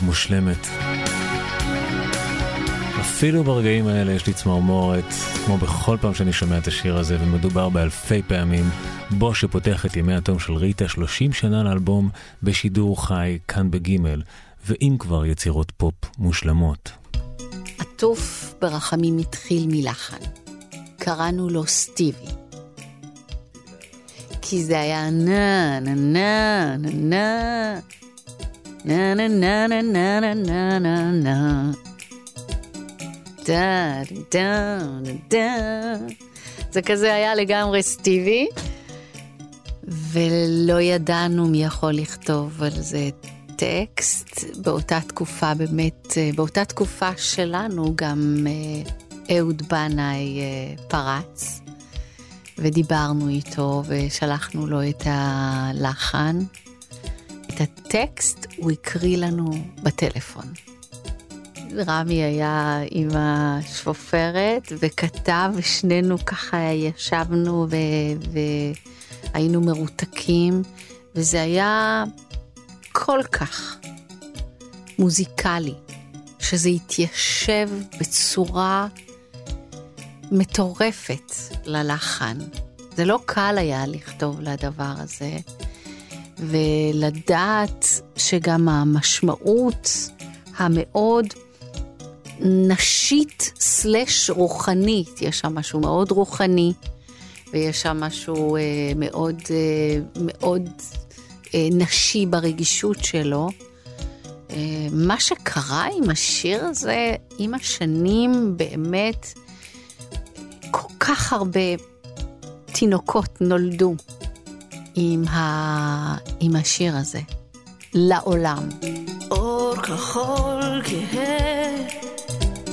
מושלמת. אפילו ברגעים האלה יש לי צמרמורת, כמו בכל פעם שאני שומע את השיר הזה, ומדובר באלפי פעמים. בו שפותח את ימי התום של ריטה, 30 שנה לאלבום בשידור חי, כאן בגימל, ואם כבר יצירות פופ מושלמות. עטוף ברחמים התחיל מלחן. קראנו לו סטיבי. כי זה היה נה נה נה נה נה זה כזה היה לגמרי סטיבי, ולא ידענו מי יכול לכתוב על זה טקסט. באותה תקופה באמת, באותה תקופה שלנו גם אהוד בנאי פרץ, ודיברנו איתו ושלחנו לו את הלחן. את הטקסט הוא הקריא לנו בטלפון. רמי היה עם השפופרת וכתב, ושנינו ככה ישבנו ו- והיינו מרותקים, וזה היה כל כך מוזיקלי, שזה התיישב בצורה מטורפת ללחן. זה לא קל היה לכתוב לדבר הזה, ולדעת שגם המשמעות המאוד נשית סלש רוחנית, יש שם משהו מאוד רוחני, ויש שם משהו אה, מאוד, אה, מאוד אה, נשי ברגישות שלו. אה, מה שקרה עם השיר הזה, עם השנים, באמת, כל כך הרבה תינוקות נולדו עם, ה... עם השיר הזה, לעולם. אור כחול כהה,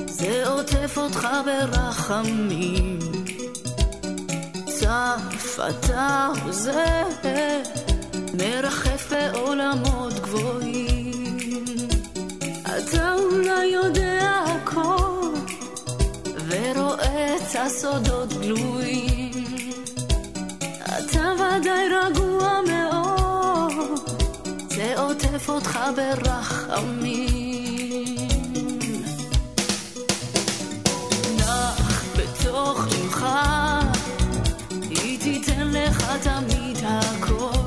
זה עוטף אותך ברחמים. צף אתה הוזה, מרחף בעולמות גבוהים. אתה אולי יודע הכל, ורואה את הסודות גלויים. אתה ודאי רגוע מאוד, זה עוטף אותך ברחמים. נח בתוך עמך, היא תיתן לך תמיד הכל.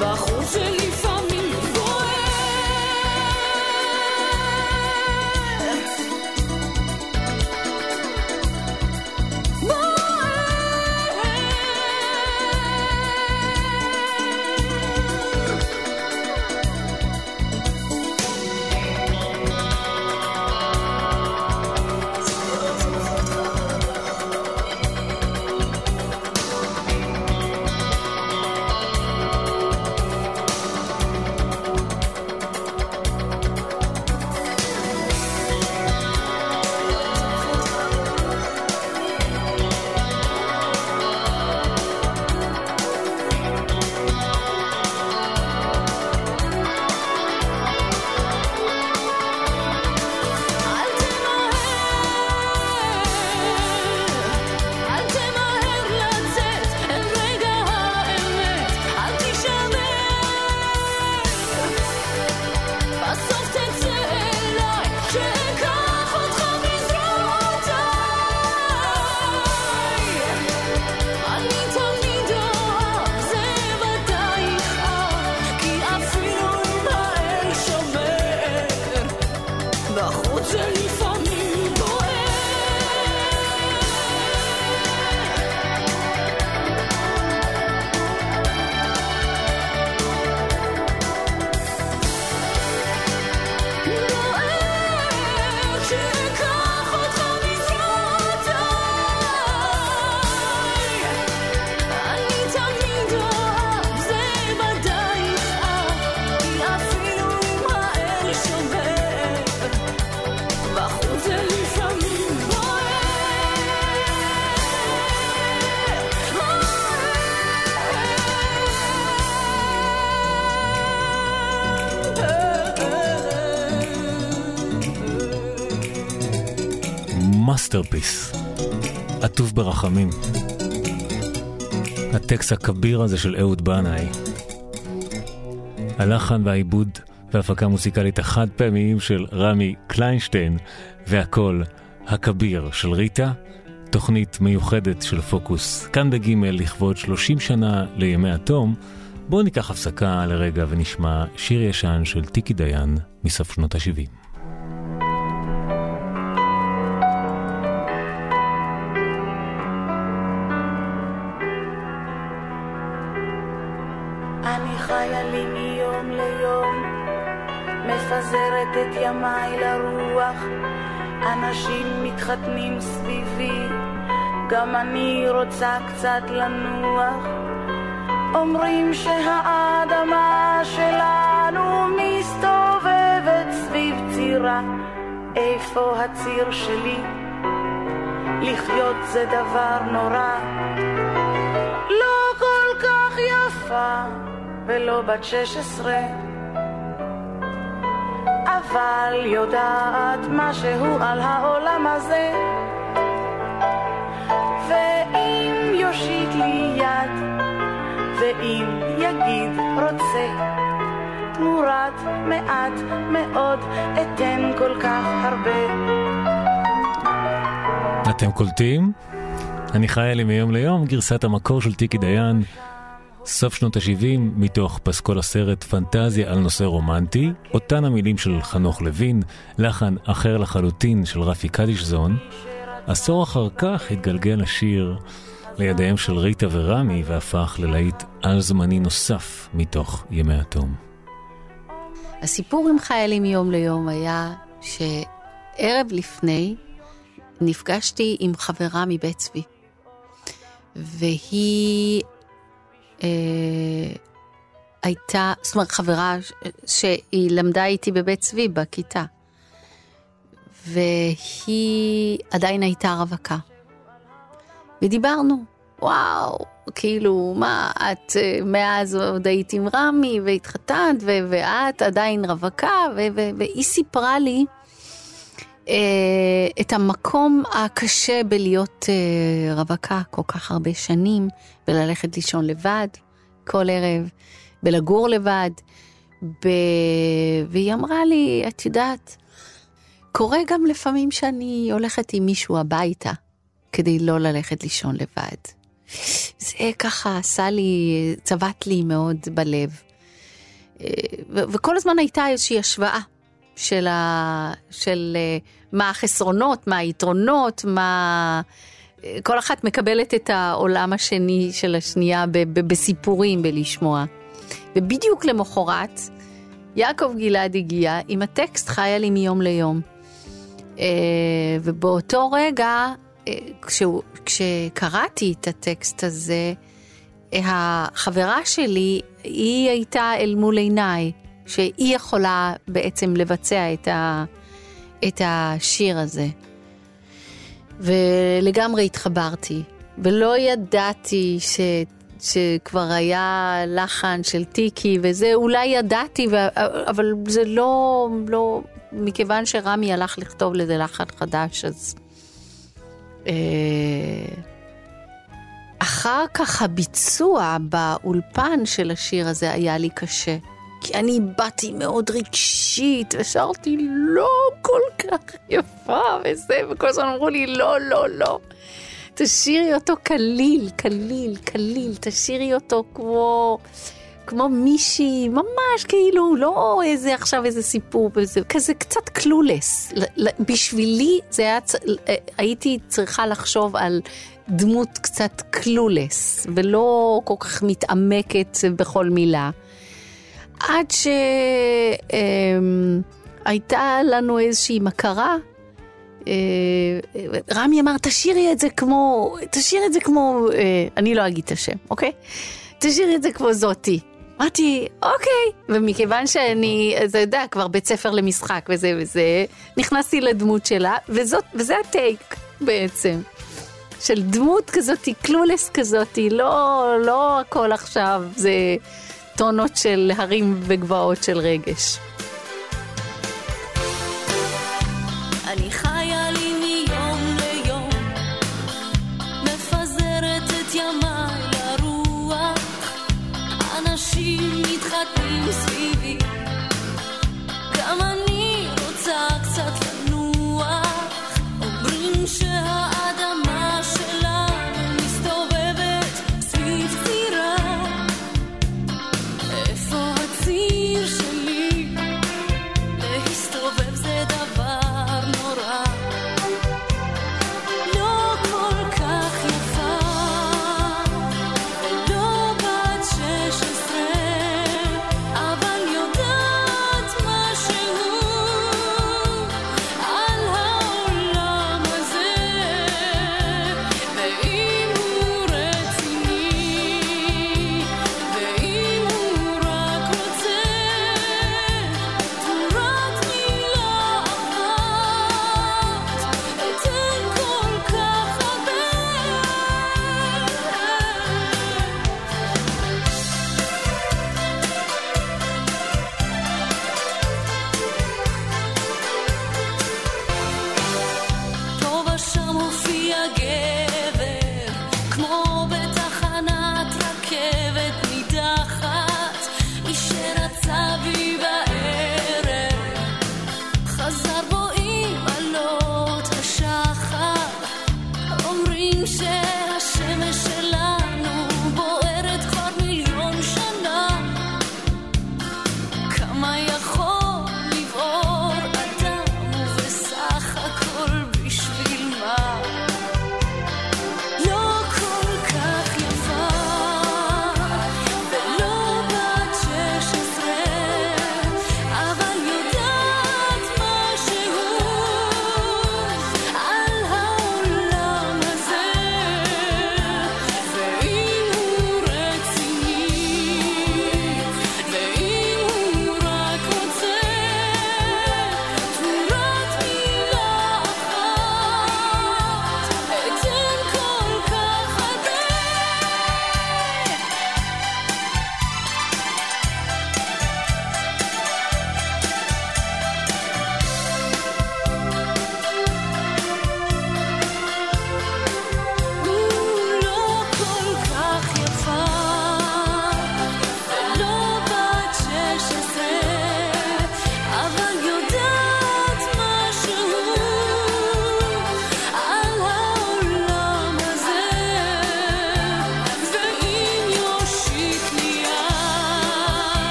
בחוץ ברחמים. הטקסט הכביר הזה של אהוד בנאי. הלחן והעיבוד וההפקה המוזיקלית החד פעמיים של רמי קליינשטיין והקול הכביר של ריטה. תוכנית מיוחדת של פוקוס, כאן בגימל לכבוד 30 שנה לימי התום. בואו ניקח הפסקה לרגע ונשמע שיר ישן של טיקי דיין מסוף שנות ה-70. ימיי לרוח, אנשים מתחתנים סביבי, גם אני רוצה קצת לנוח. אומרים שהאדמה שלנו מסתובבת סביב צירה, איפה הציר שלי? לחיות זה דבר נורא. לא כל כך יפה ולא בת שש עשרה אבל יודעת משהו על העולם הזה. ואם יושיט לי יד ואם יגיד רוצה תמורת מעט מאוד אתן כל כך הרבה. אתם קולטים? אני חיה לי מיום ליום, גרסת המקור של טיקי דיין, סוף שנות ה-70, מתוך פסקול הסרט פנטזיה על נושא רומנטי, אותן המילים של חנוך לוין, לחן אחר לחלוטין של רפי קדישזון. עשור אחר כך התגלגל השיר לידיהם של ריטה ורמי והפך ללהיט על-זמני נוסף מתוך ימי התום. הסיפור עם חיילים מיום ליום היה שערב לפני נפגשתי עם חברה מבית צבי, והיא אה, הייתה, זאת אומרת, חברה שהיא למדה איתי בבית צבי בכיתה, והיא עדיין הייתה רווקה. ודיברנו, וואו, כאילו, מה, את אה, מאז עוד היית עם רמי והתחתנת, ואת עדיין רווקה, והיא סיפרה לי את המקום הקשה בלהיות אה, רווקה כל כך הרבה שנים, וללכת לישון לבד כל ערב, ולגור לבד. ב... והיא אמרה לי, את יודעת, קורה גם לפעמים שאני הולכת עם מישהו הביתה, כדי לא ללכת לישון לבד. זה ככה עשה לי, צבט לי מאוד בלב. אה, ו- וכל הזמן הייתה איזושהי השוואה של, ה... של אה, מה החסרונות, מה היתרונות, מה... אה, כל אחת מקבלת את העולם השני של השנייה ב- ב- בסיפורים, בלשמוע. ובדיוק למחרת, יעקב גלעד הגיע עם הטקסט חיה לי מיום ליום. אה, ובאותו רגע, כשהוא, כשקראתי את הטקסט הזה, החברה שלי, היא הייתה אל מול עיניי, שהיא יכולה בעצם לבצע את, ה, את השיר הזה. ולגמרי התחברתי, ולא ידעתי ש, שכבר היה לחן של טיקי וזה, אולי ידעתי, אבל זה לא, לא, מכיוון שרמי הלך לכתוב לזה לחן חדש, אז... אה, אחר כך הביצוע באולפן של השיר הזה היה לי קשה. כי אני באתי מאוד רגשית, ושרתי לא כל כך יפה וזה, וכל הזמן אמרו לי לא, לא, לא. תשאירי אותו קליל, קליל, קליל, תשאירי אותו כמו, כמו מישהי ממש כאילו, לא איזה עכשיו איזה סיפור, וזה, כזה קצת קלולס. בשבילי זה היה, הייתי צריכה לחשוב על דמות קצת קלולס, ולא כל כך מתעמקת בכל מילה. עד שהייתה לנו איזושהי מכרה. אה, רמי אמר, תשאירי את זה כמו, תשאירי את זה כמו, אה, אני לא אגיד את השם, אוקיי? תשאירי את זה כמו זאתי. אמרתי, אוקיי. ומכיוון שאני, אתה יודע, כבר בית ספר למשחק וזה וזה, נכנסתי לדמות שלה, וזאת, וזה הטייק בעצם. של דמות כזאתי, קלולס כזאתי, לא, לא הכל עכשיו זה טונות של הרים וגבעות של רגש.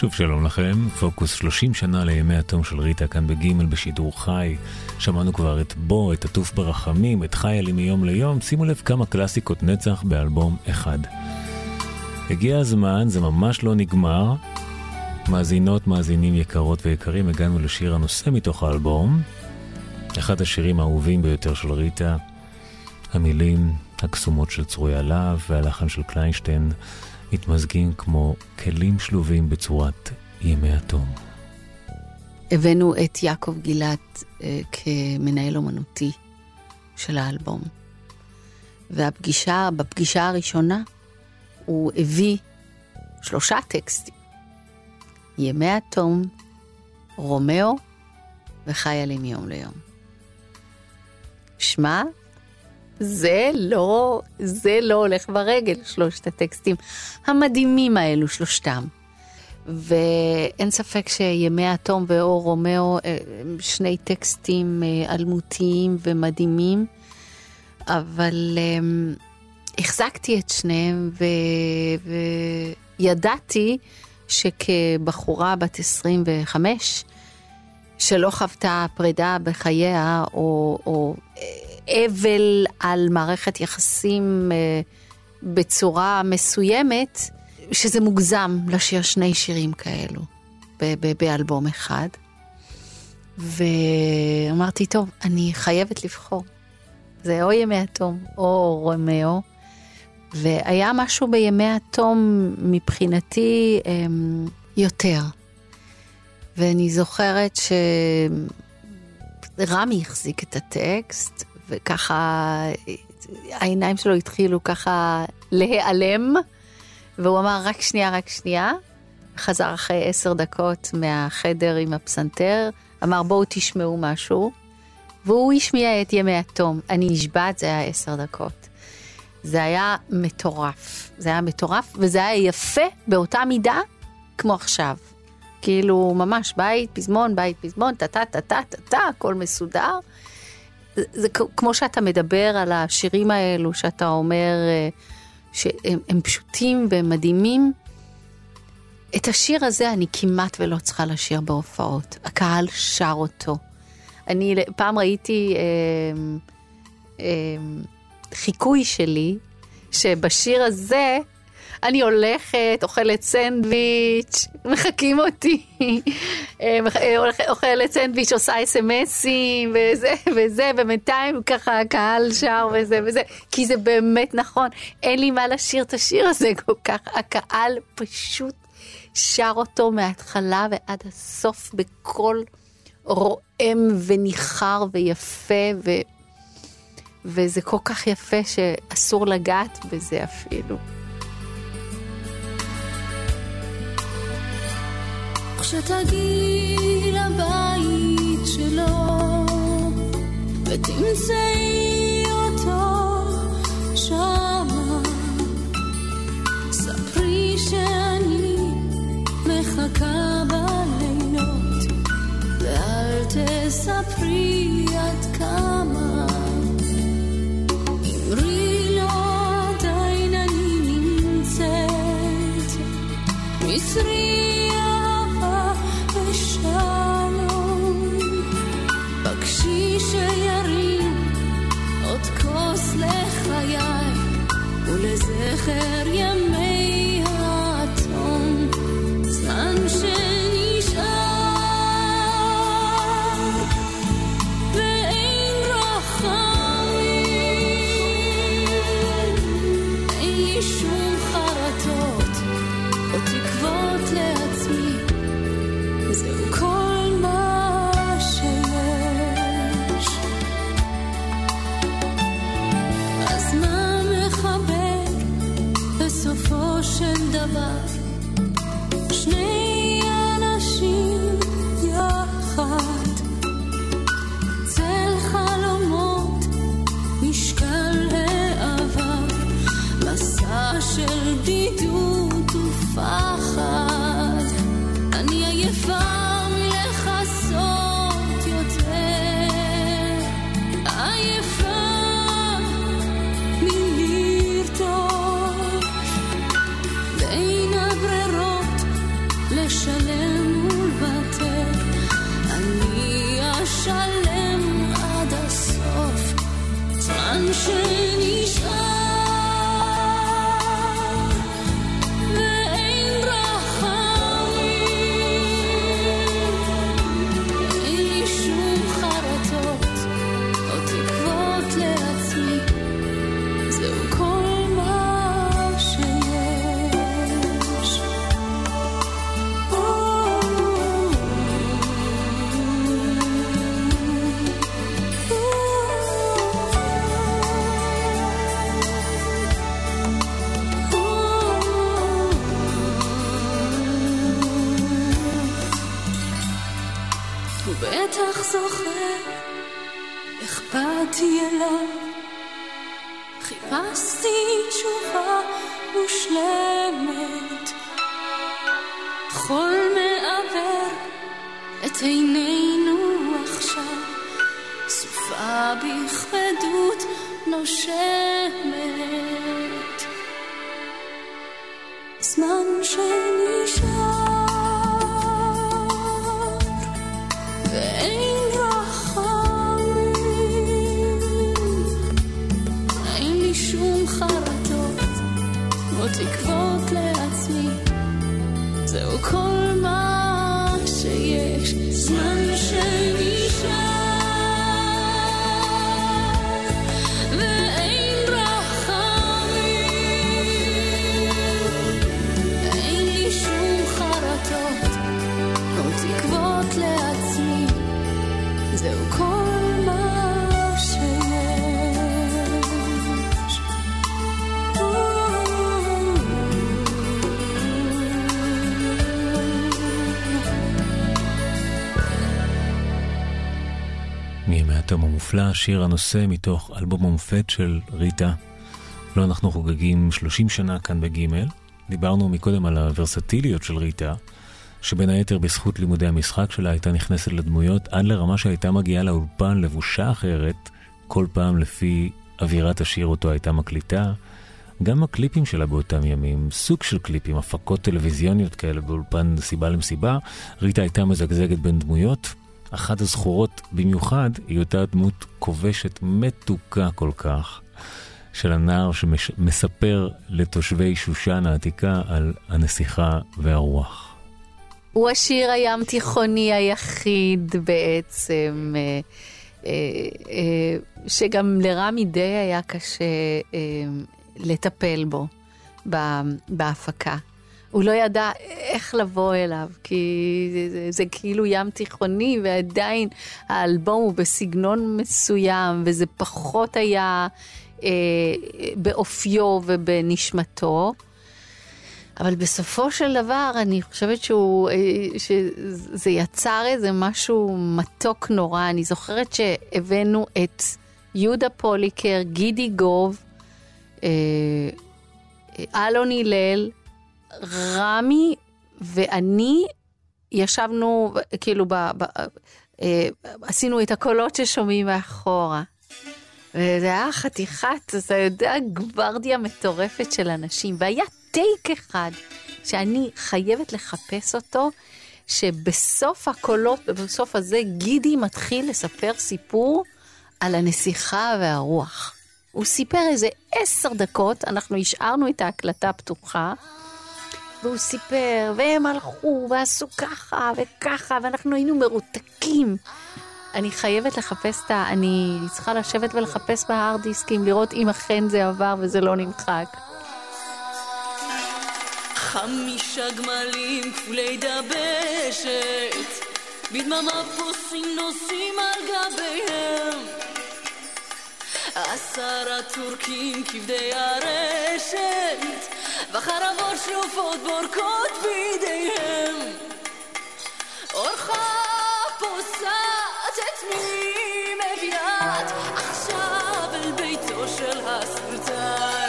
שוב שלום לכם, פוקוס 30 שנה לימי התום של ריטה כאן בגימל בשידור חי. שמענו כבר את בו, את עטוף ברחמים, את חיה לי מיום ליום, שימו לב כמה קלאסיקות נצח באלבום אחד. הגיע הזמן, זה ממש לא נגמר. מאזינות, מאזינים יקרות ויקרים, הגענו לשיר הנושא מתוך האלבום. אחד השירים האהובים ביותר של ריטה. המילים הקסומות של צרויה להב והלחן של קליינשטיין מתמזגים כמו כלים שלובים בצורת ימי התום. הבאנו את יעקב גלעד אה, כמנהל אומנותי של האלבום. והפגישה, בפגישה הראשונה, הוא הביא שלושה טקסטים. ימי התום, רומאו וחיילים מיום ליום. שמע, זה לא, זה לא הולך ברגל, שלושת הטקסטים המדהימים האלו, שלושתם. ואין ספק שימי התום ורומאו אה, הם שני טקסטים אה, אלמותיים ומדהימים, אבל um, החזקתי את שניהם ו... וידעתי שכבחורה בת 25, שלא חוותה פרידה בחייה, או, או אבל על מערכת יחסים אה, בצורה מסוימת, שזה מוגזם לשיר שני שירים כאלו באלבום אחד. ואמרתי, טוב, אני חייבת לבחור. זה או ימי התום או רומאו. והיה משהו בימי התום מבחינתי אמ, יותר. ואני זוכרת שרמי החזיק את הטקסט, וככה העיניים שלו התחילו ככה להיעלם, והוא אמר, רק שנייה, רק שנייה. חזר אחרי עשר דקות מהחדר עם הפסנתר, אמר, בואו תשמעו משהו. והוא השמיע את ימי התום. אני נשבעת, זה היה עשר דקות. זה היה מטורף. זה היה מטורף, וזה היה יפה באותה מידה כמו עכשיו. כאילו, ממש בית, פזמון, בית, פזמון, טה-טה-טה-טה-טה, הכל מסודר. זה, כמו שאתה מדבר על השירים האלו, שאתה אומר אה, שהם פשוטים והם מדהימים. את השיר הזה אני כמעט ולא צריכה לשיר בהופעות. הקהל שר אותו. אני פעם ראיתי אה, אה, חיקוי שלי, שבשיר הזה אני הולכת, אוכלת סנדוויץ', מחקים אותי, אה, אוכלת סנדוויץ', עושה אס.אם.אסים וזה וזה, ובינתיים ככה הקהל שר וזה וזה, כי זה באמת נכון, אין לי מה לשיר את השיר הזה כל כך, הקהל פשוט שר אותו מההתחלה ועד הסוף בקול רועם וניחר ויפה, ו... וזה כל כך יפה שאסור לגעת בזה אפילו. כשתגיעי לבית שלו ותמצאי אותו שמה. ספרי שאני מחכה בלילות ואל תספרי עד כמה. אמרי לו עדיין אני נמצאת מסרי ולזכר ימי של דבר. שני אנשים יחד. צל חלומות משקל העבר מסע של בדידות ופחד באתי אליו. חיפשתי תשובה מושלמת. חול מעוור את עינינו עכשיו. סופה בכבדות נושמת. זמן שנשאר תקוות לעצמי. זהו כל מה שיש. זמן שנשאר התום המופלא, שיר הנושא מתוך אלבום המופת של ריטה. לא אנחנו חוגגים 30 שנה כאן בגימל. דיברנו מקודם על הוורסטיליות של ריטה, שבין היתר בזכות לימודי המשחק שלה הייתה נכנסת לדמויות עד לרמה שהייתה מגיעה לאולפן לבושה אחרת, כל פעם לפי אווירת השיר אותו הייתה מקליטה. גם הקליפים שלה באותם ימים, סוג של קליפים, הפקות טלוויזיוניות כאלה באולפן סיבה למסיבה, ריטה הייתה מזגזגת בין דמויות. אחת הזכורות במיוחד היא אותה דמות כובשת מתוקה כל כך, של הנער שמספר לתושבי שושן העתיקה על הנסיכה והרוח. הוא השיר הים תיכוני היחיד בעצם, אה, אה, אה, שגם לרמי די היה קשה לטפל בו בהפקה. הוא לא ידע איך לבוא אליו, כי זה, זה, זה כאילו ים תיכוני, ועדיין האלבום הוא בסגנון מסוים, וזה פחות היה אה, באופיו ובנשמתו. אבל בסופו של דבר, אני חושבת שהוא, אה, שזה יצר איזה משהו מתוק נורא. אני זוכרת שהבאנו את יהודה פוליקר, גידי גוב, אה, אלון הלל, רמי ואני ישבנו, כאילו, ב, ב, אה, עשינו את הקולות ששומעים מאחורה. וזה היה חתיכת, אתה יודע, גוורדיה מטורפת של אנשים. והיה טייק אחד שאני חייבת לחפש אותו, שבסוף הקולות, בסוף הזה, גידי מתחיל לספר סיפור על הנסיכה והרוח. הוא סיפר איזה עשר דקות, אנחנו השארנו את ההקלטה פתוחה, והוא סיפר, והם הלכו ועשו ככה וככה, ואנחנו היינו מרותקים. אני חייבת לחפש את ה... אני צריכה לשבת ולחפש בהארד דיסקים, לראות אם אכן זה עבר וזה לא נמחק. חמישה גמלים כפולי דבשת, בדממה פוסים נוסעים על גביהם. עשרה טורקים כבדי הרשת, וחרבות שלופות בורקות בידיהם. אורחה פוסעת את מי מביאת עכשיו אל ביתו של הסולטן.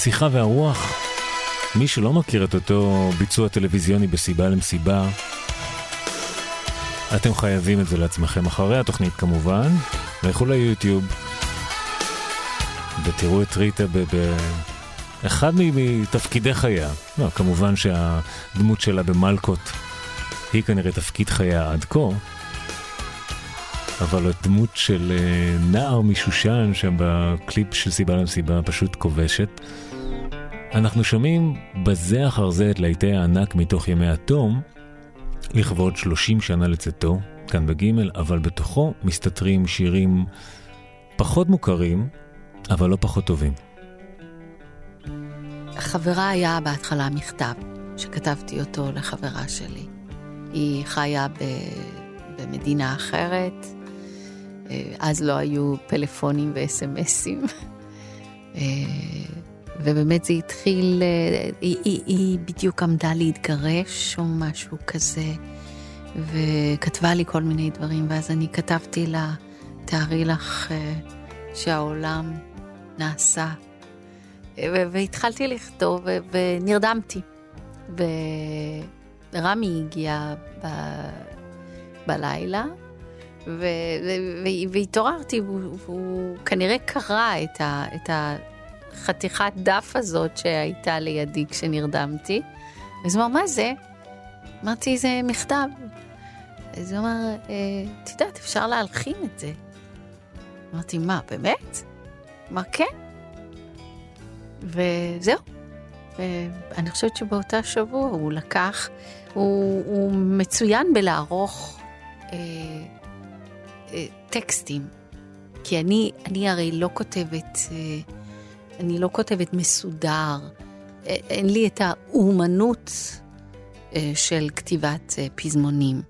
הנסיכה והרוח. מי שלא מכיר את אותו ביצוע טלוויזיוני בסיבה למסיבה, אתם חייבים את זה לעצמכם אחרי התוכנית כמובן. לכו ליוטיוב ותראו את ריטה באחד מתפקידי חייה. לא, כמובן שהדמות שלה במלקות היא כנראה תפקיד חייה עד כה. אבל הדמות של אה, נער משושן שם בקליפ של סיבה למסיבה פשוט כובשת. אנחנו שומעים בזה אחר זה את להיטי הענק מתוך ימי התום, לכבוד 30 שנה לצאתו, כאן בגימל, אבל בתוכו מסתתרים שירים פחות מוכרים, אבל לא פחות טובים. החברה היה בהתחלה מכתב שכתבתי אותו לחברה שלי. היא חיה ב... במדינה אחרת, אה, אז לא היו פלאפונים וסמסים. אה, ובאמת זה התחיל, אה, היא, היא, היא בדיוק עמדה להתגרש או משהו כזה, וכתבה לי כל מיני דברים, ואז אני כתבתי לה, תארי לך שהעולם נעשה. והתחלתי לכתוב ונרדמתי. ורמי הגיע ב... בלילה, והתעוררתי, והוא כנראה קרא את, ה, את החתיכת דף הזאת שהייתה לידי כשנרדמתי. אז הוא אמר, מה זה? אמרתי, זה מכתב. אז הוא אמר, אה, את יודעת, אפשר להלחין את זה. אמרתי, מה, באמת? אמר, כן. וזהו. ואני חושבת שבאותה שבוע הוא לקח, הוא, הוא מצוין בלערוך אה, אה, טקסטים. כי אני, אני הרי לא כותבת, אה, אני לא כותבת מסודר. אה, אין לי את האומנות אה, של כתיבת אה, פזמונים.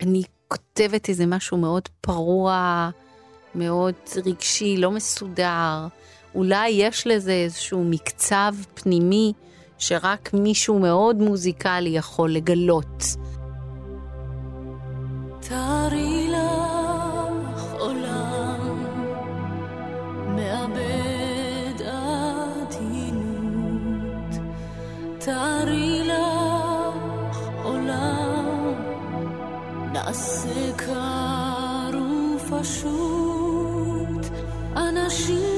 אני כותבת איזה משהו מאוד פרוע, מאוד רגשי, לא מסודר. אולי יש לזה איזשהו מקצב פנימי שרק מישהו מאוד מוזיקלי יכול לגלות. תארי לך תארי לך עולם נעשה קר ופשוט, אנשים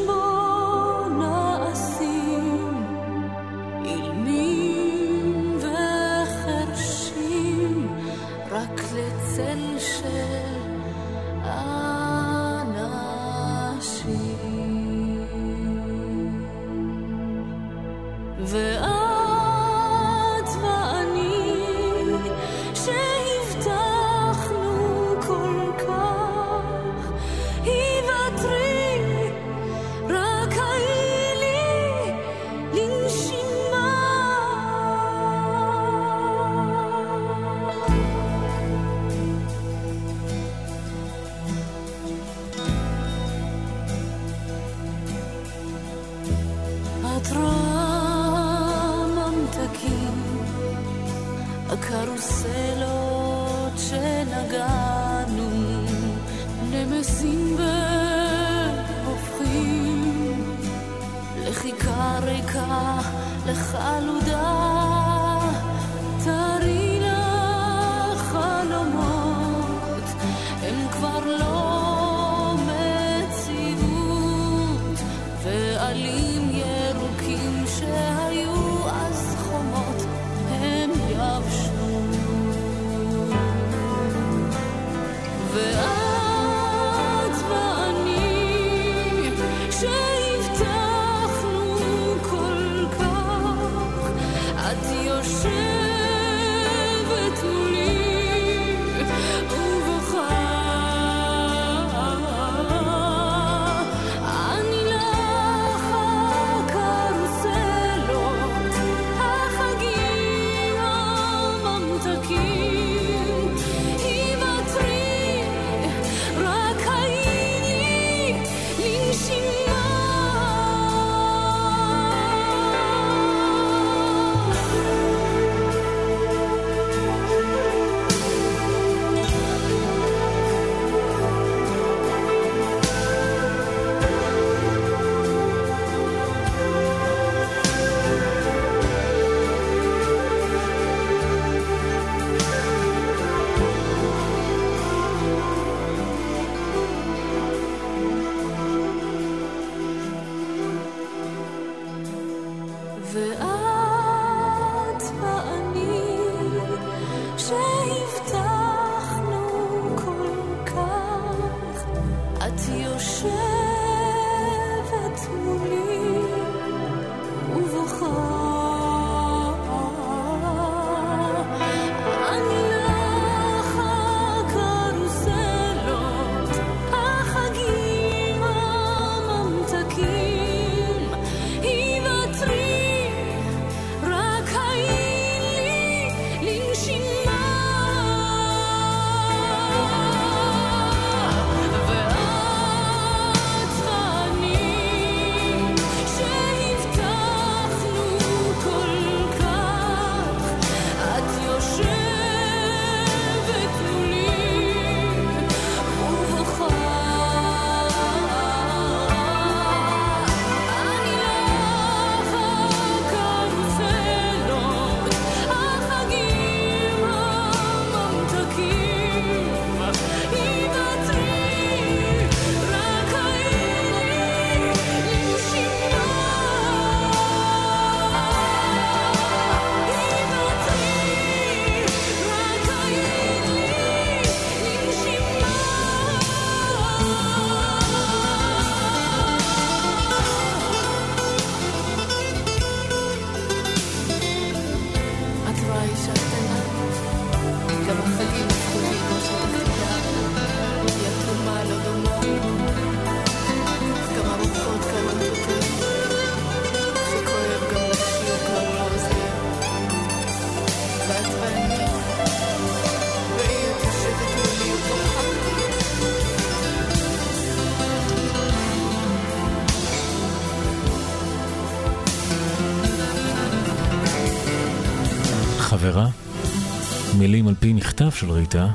פי מכתב של ריטה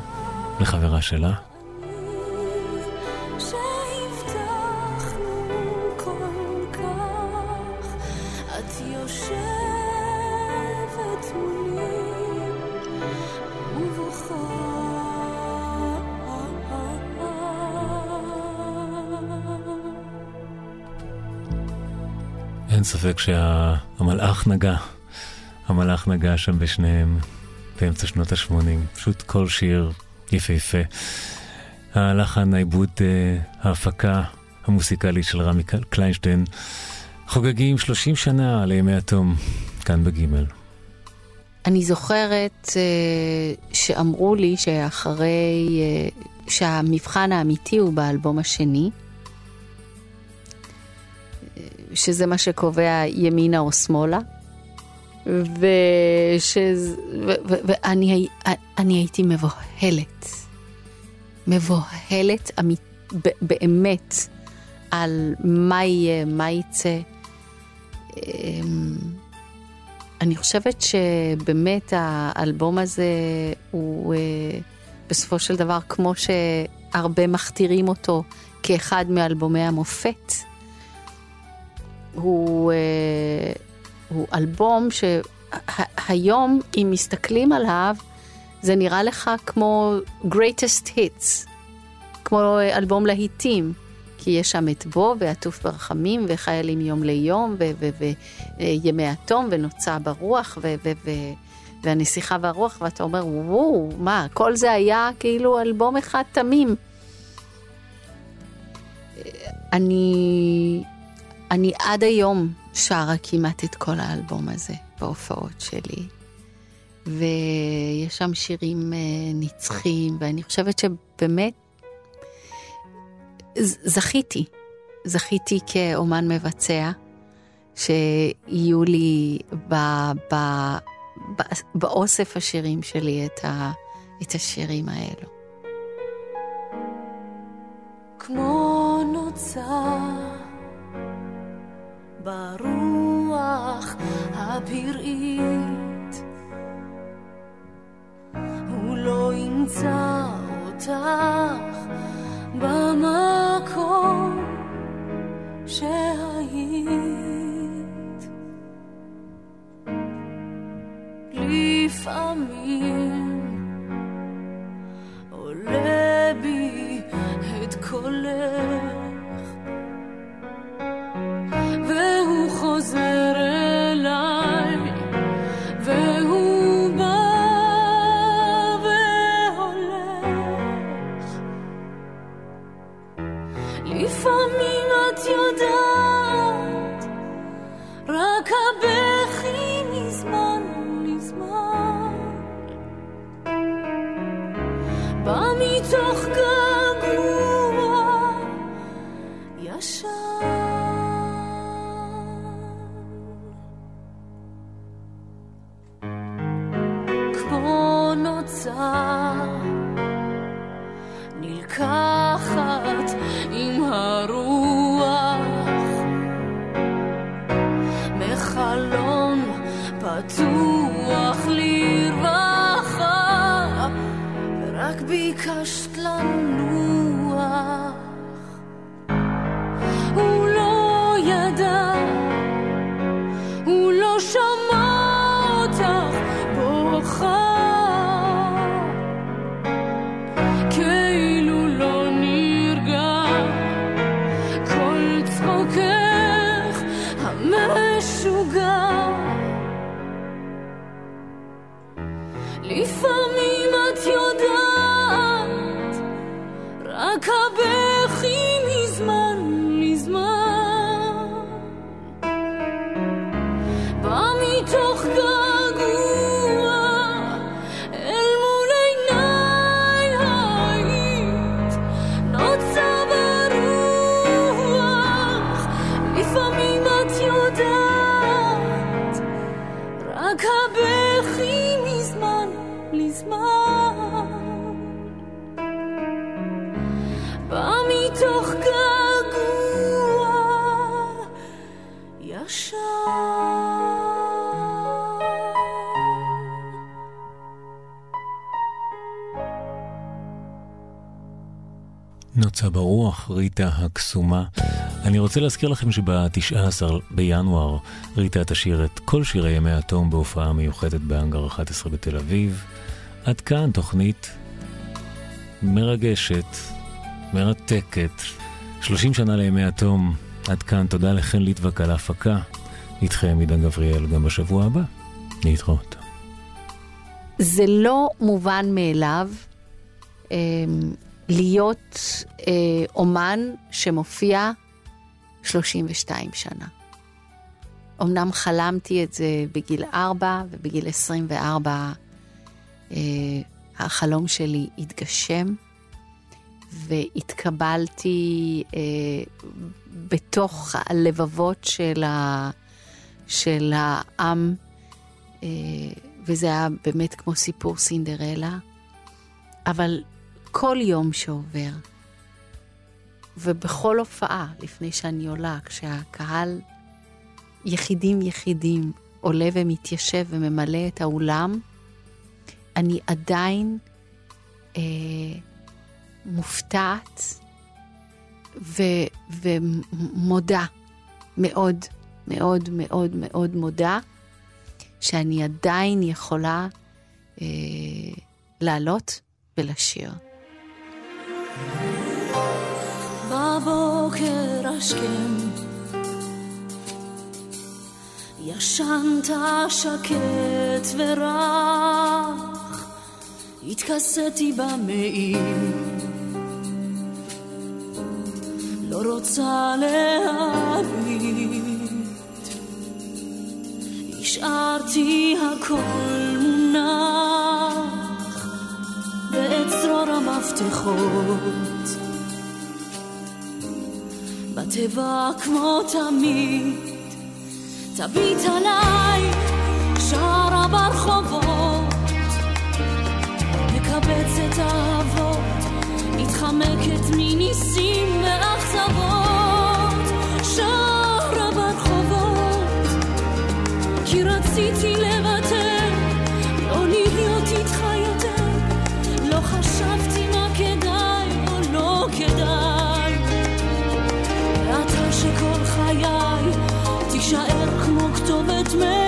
לחברה שלה. אין ספק שהמלאך נגע, המלאך נגע שם בשניהם. באמצע שנות ה-80. פשוט כל שיר יפהפה. הלחן, העיבוד, אה, ההפקה המוסיקלית של רמי קליינשטיין חוגגים 30 שנה לימי התום, כאן בגימל. אני זוכרת uh, שאמרו לי שאחרי, uh, שהמבחן האמיתי הוא באלבום השני, שזה מה שקובע ימינה או שמאלה. ושז... ו... ו... ואני אני הייתי מבוהלת. מבוהלת אמית... באמת על מה יהיה, מה יצא. אמ, אני חושבת שבאמת האלבום הזה הוא אה, בסופו של דבר, כמו שהרבה מכתירים אותו כאחד מאלבומי המופת, הוא... אה, הוא אלבום שהיום, אם מסתכלים עליו, זה נראה לך כמו greatest hits, כמו אלבום להיטים. כי יש שם את בו ועטוף ברחמים וחיילים יום ליום וימי התום ונוצה ברוח והנסיכה והרוח ואתה אומר וואו מה כל זה היה כאילו אלבום אחד תמים. אני אני עד היום שרה כמעט את כל האלבום הזה בהופעות שלי. ויש שם שירים uh, נצחיים, ואני חושבת שבאמת זכיתי, זכיתי כאומן מבצע, שיהיו לי ב, ב, ב, באוסף השירים שלי את, ה, את השירים האלו. כמו נוצר ברוח הפראית. הוא לא ימצא אותך במקום שהיית. לפעמים עולה בי את קולך מתוך געגוע ישן. כמו נוצר נלקח נוצה ברוח, ריטה הקסומה. אני רוצה להזכיר לכם שב-19 בינואר ריטה תשאיר את כל שירי ימי התום בהופעה מיוחדת באנגר 11 בתל אביב. עד כאן תוכנית מרגשת, מרתקת, 30 שנה לימי התום. עד כאן תודה לחן ליטבק על ההפקה. איתכם עידן גבריאל גם בשבוע הבא. להתראות. זה לא מובן מאליו אה, להיות אה, אומן שמופיע 32 שנה. אמנם חלמתי את זה בגיל 4 ובגיל 24 אה, החלום שלי התגשם והתקבלתי אה, בתוך הלבבות של, ה, של העם. אה, וזה היה באמת כמו סיפור סינדרלה, אבל כל יום שעובר, ובכל הופעה לפני שאני עולה, כשהקהל יחידים יחידים עולה ומתיישב וממלא את האולם, אני עדיין אה, מופתעת ו, ומודה, מאוד, מאוד, מאוד, מאוד מודה. שאני עדיין יכולה אה, לעלות ולשיר. בבוקר השכם. ישנת שקט ורח התכסיתי במעיל. לא רוצה להביט השארתי הכל מונח ואת צרור המפתחות. בתיבה כמו תמיד תביט עליי שרה ברחובות. מקבצת אהבות מתחמקת מניסים ואכזבות. שרה ברחובות כי רציתי לוותר, חשבתי או לא כדאי. כמו כתובת מלח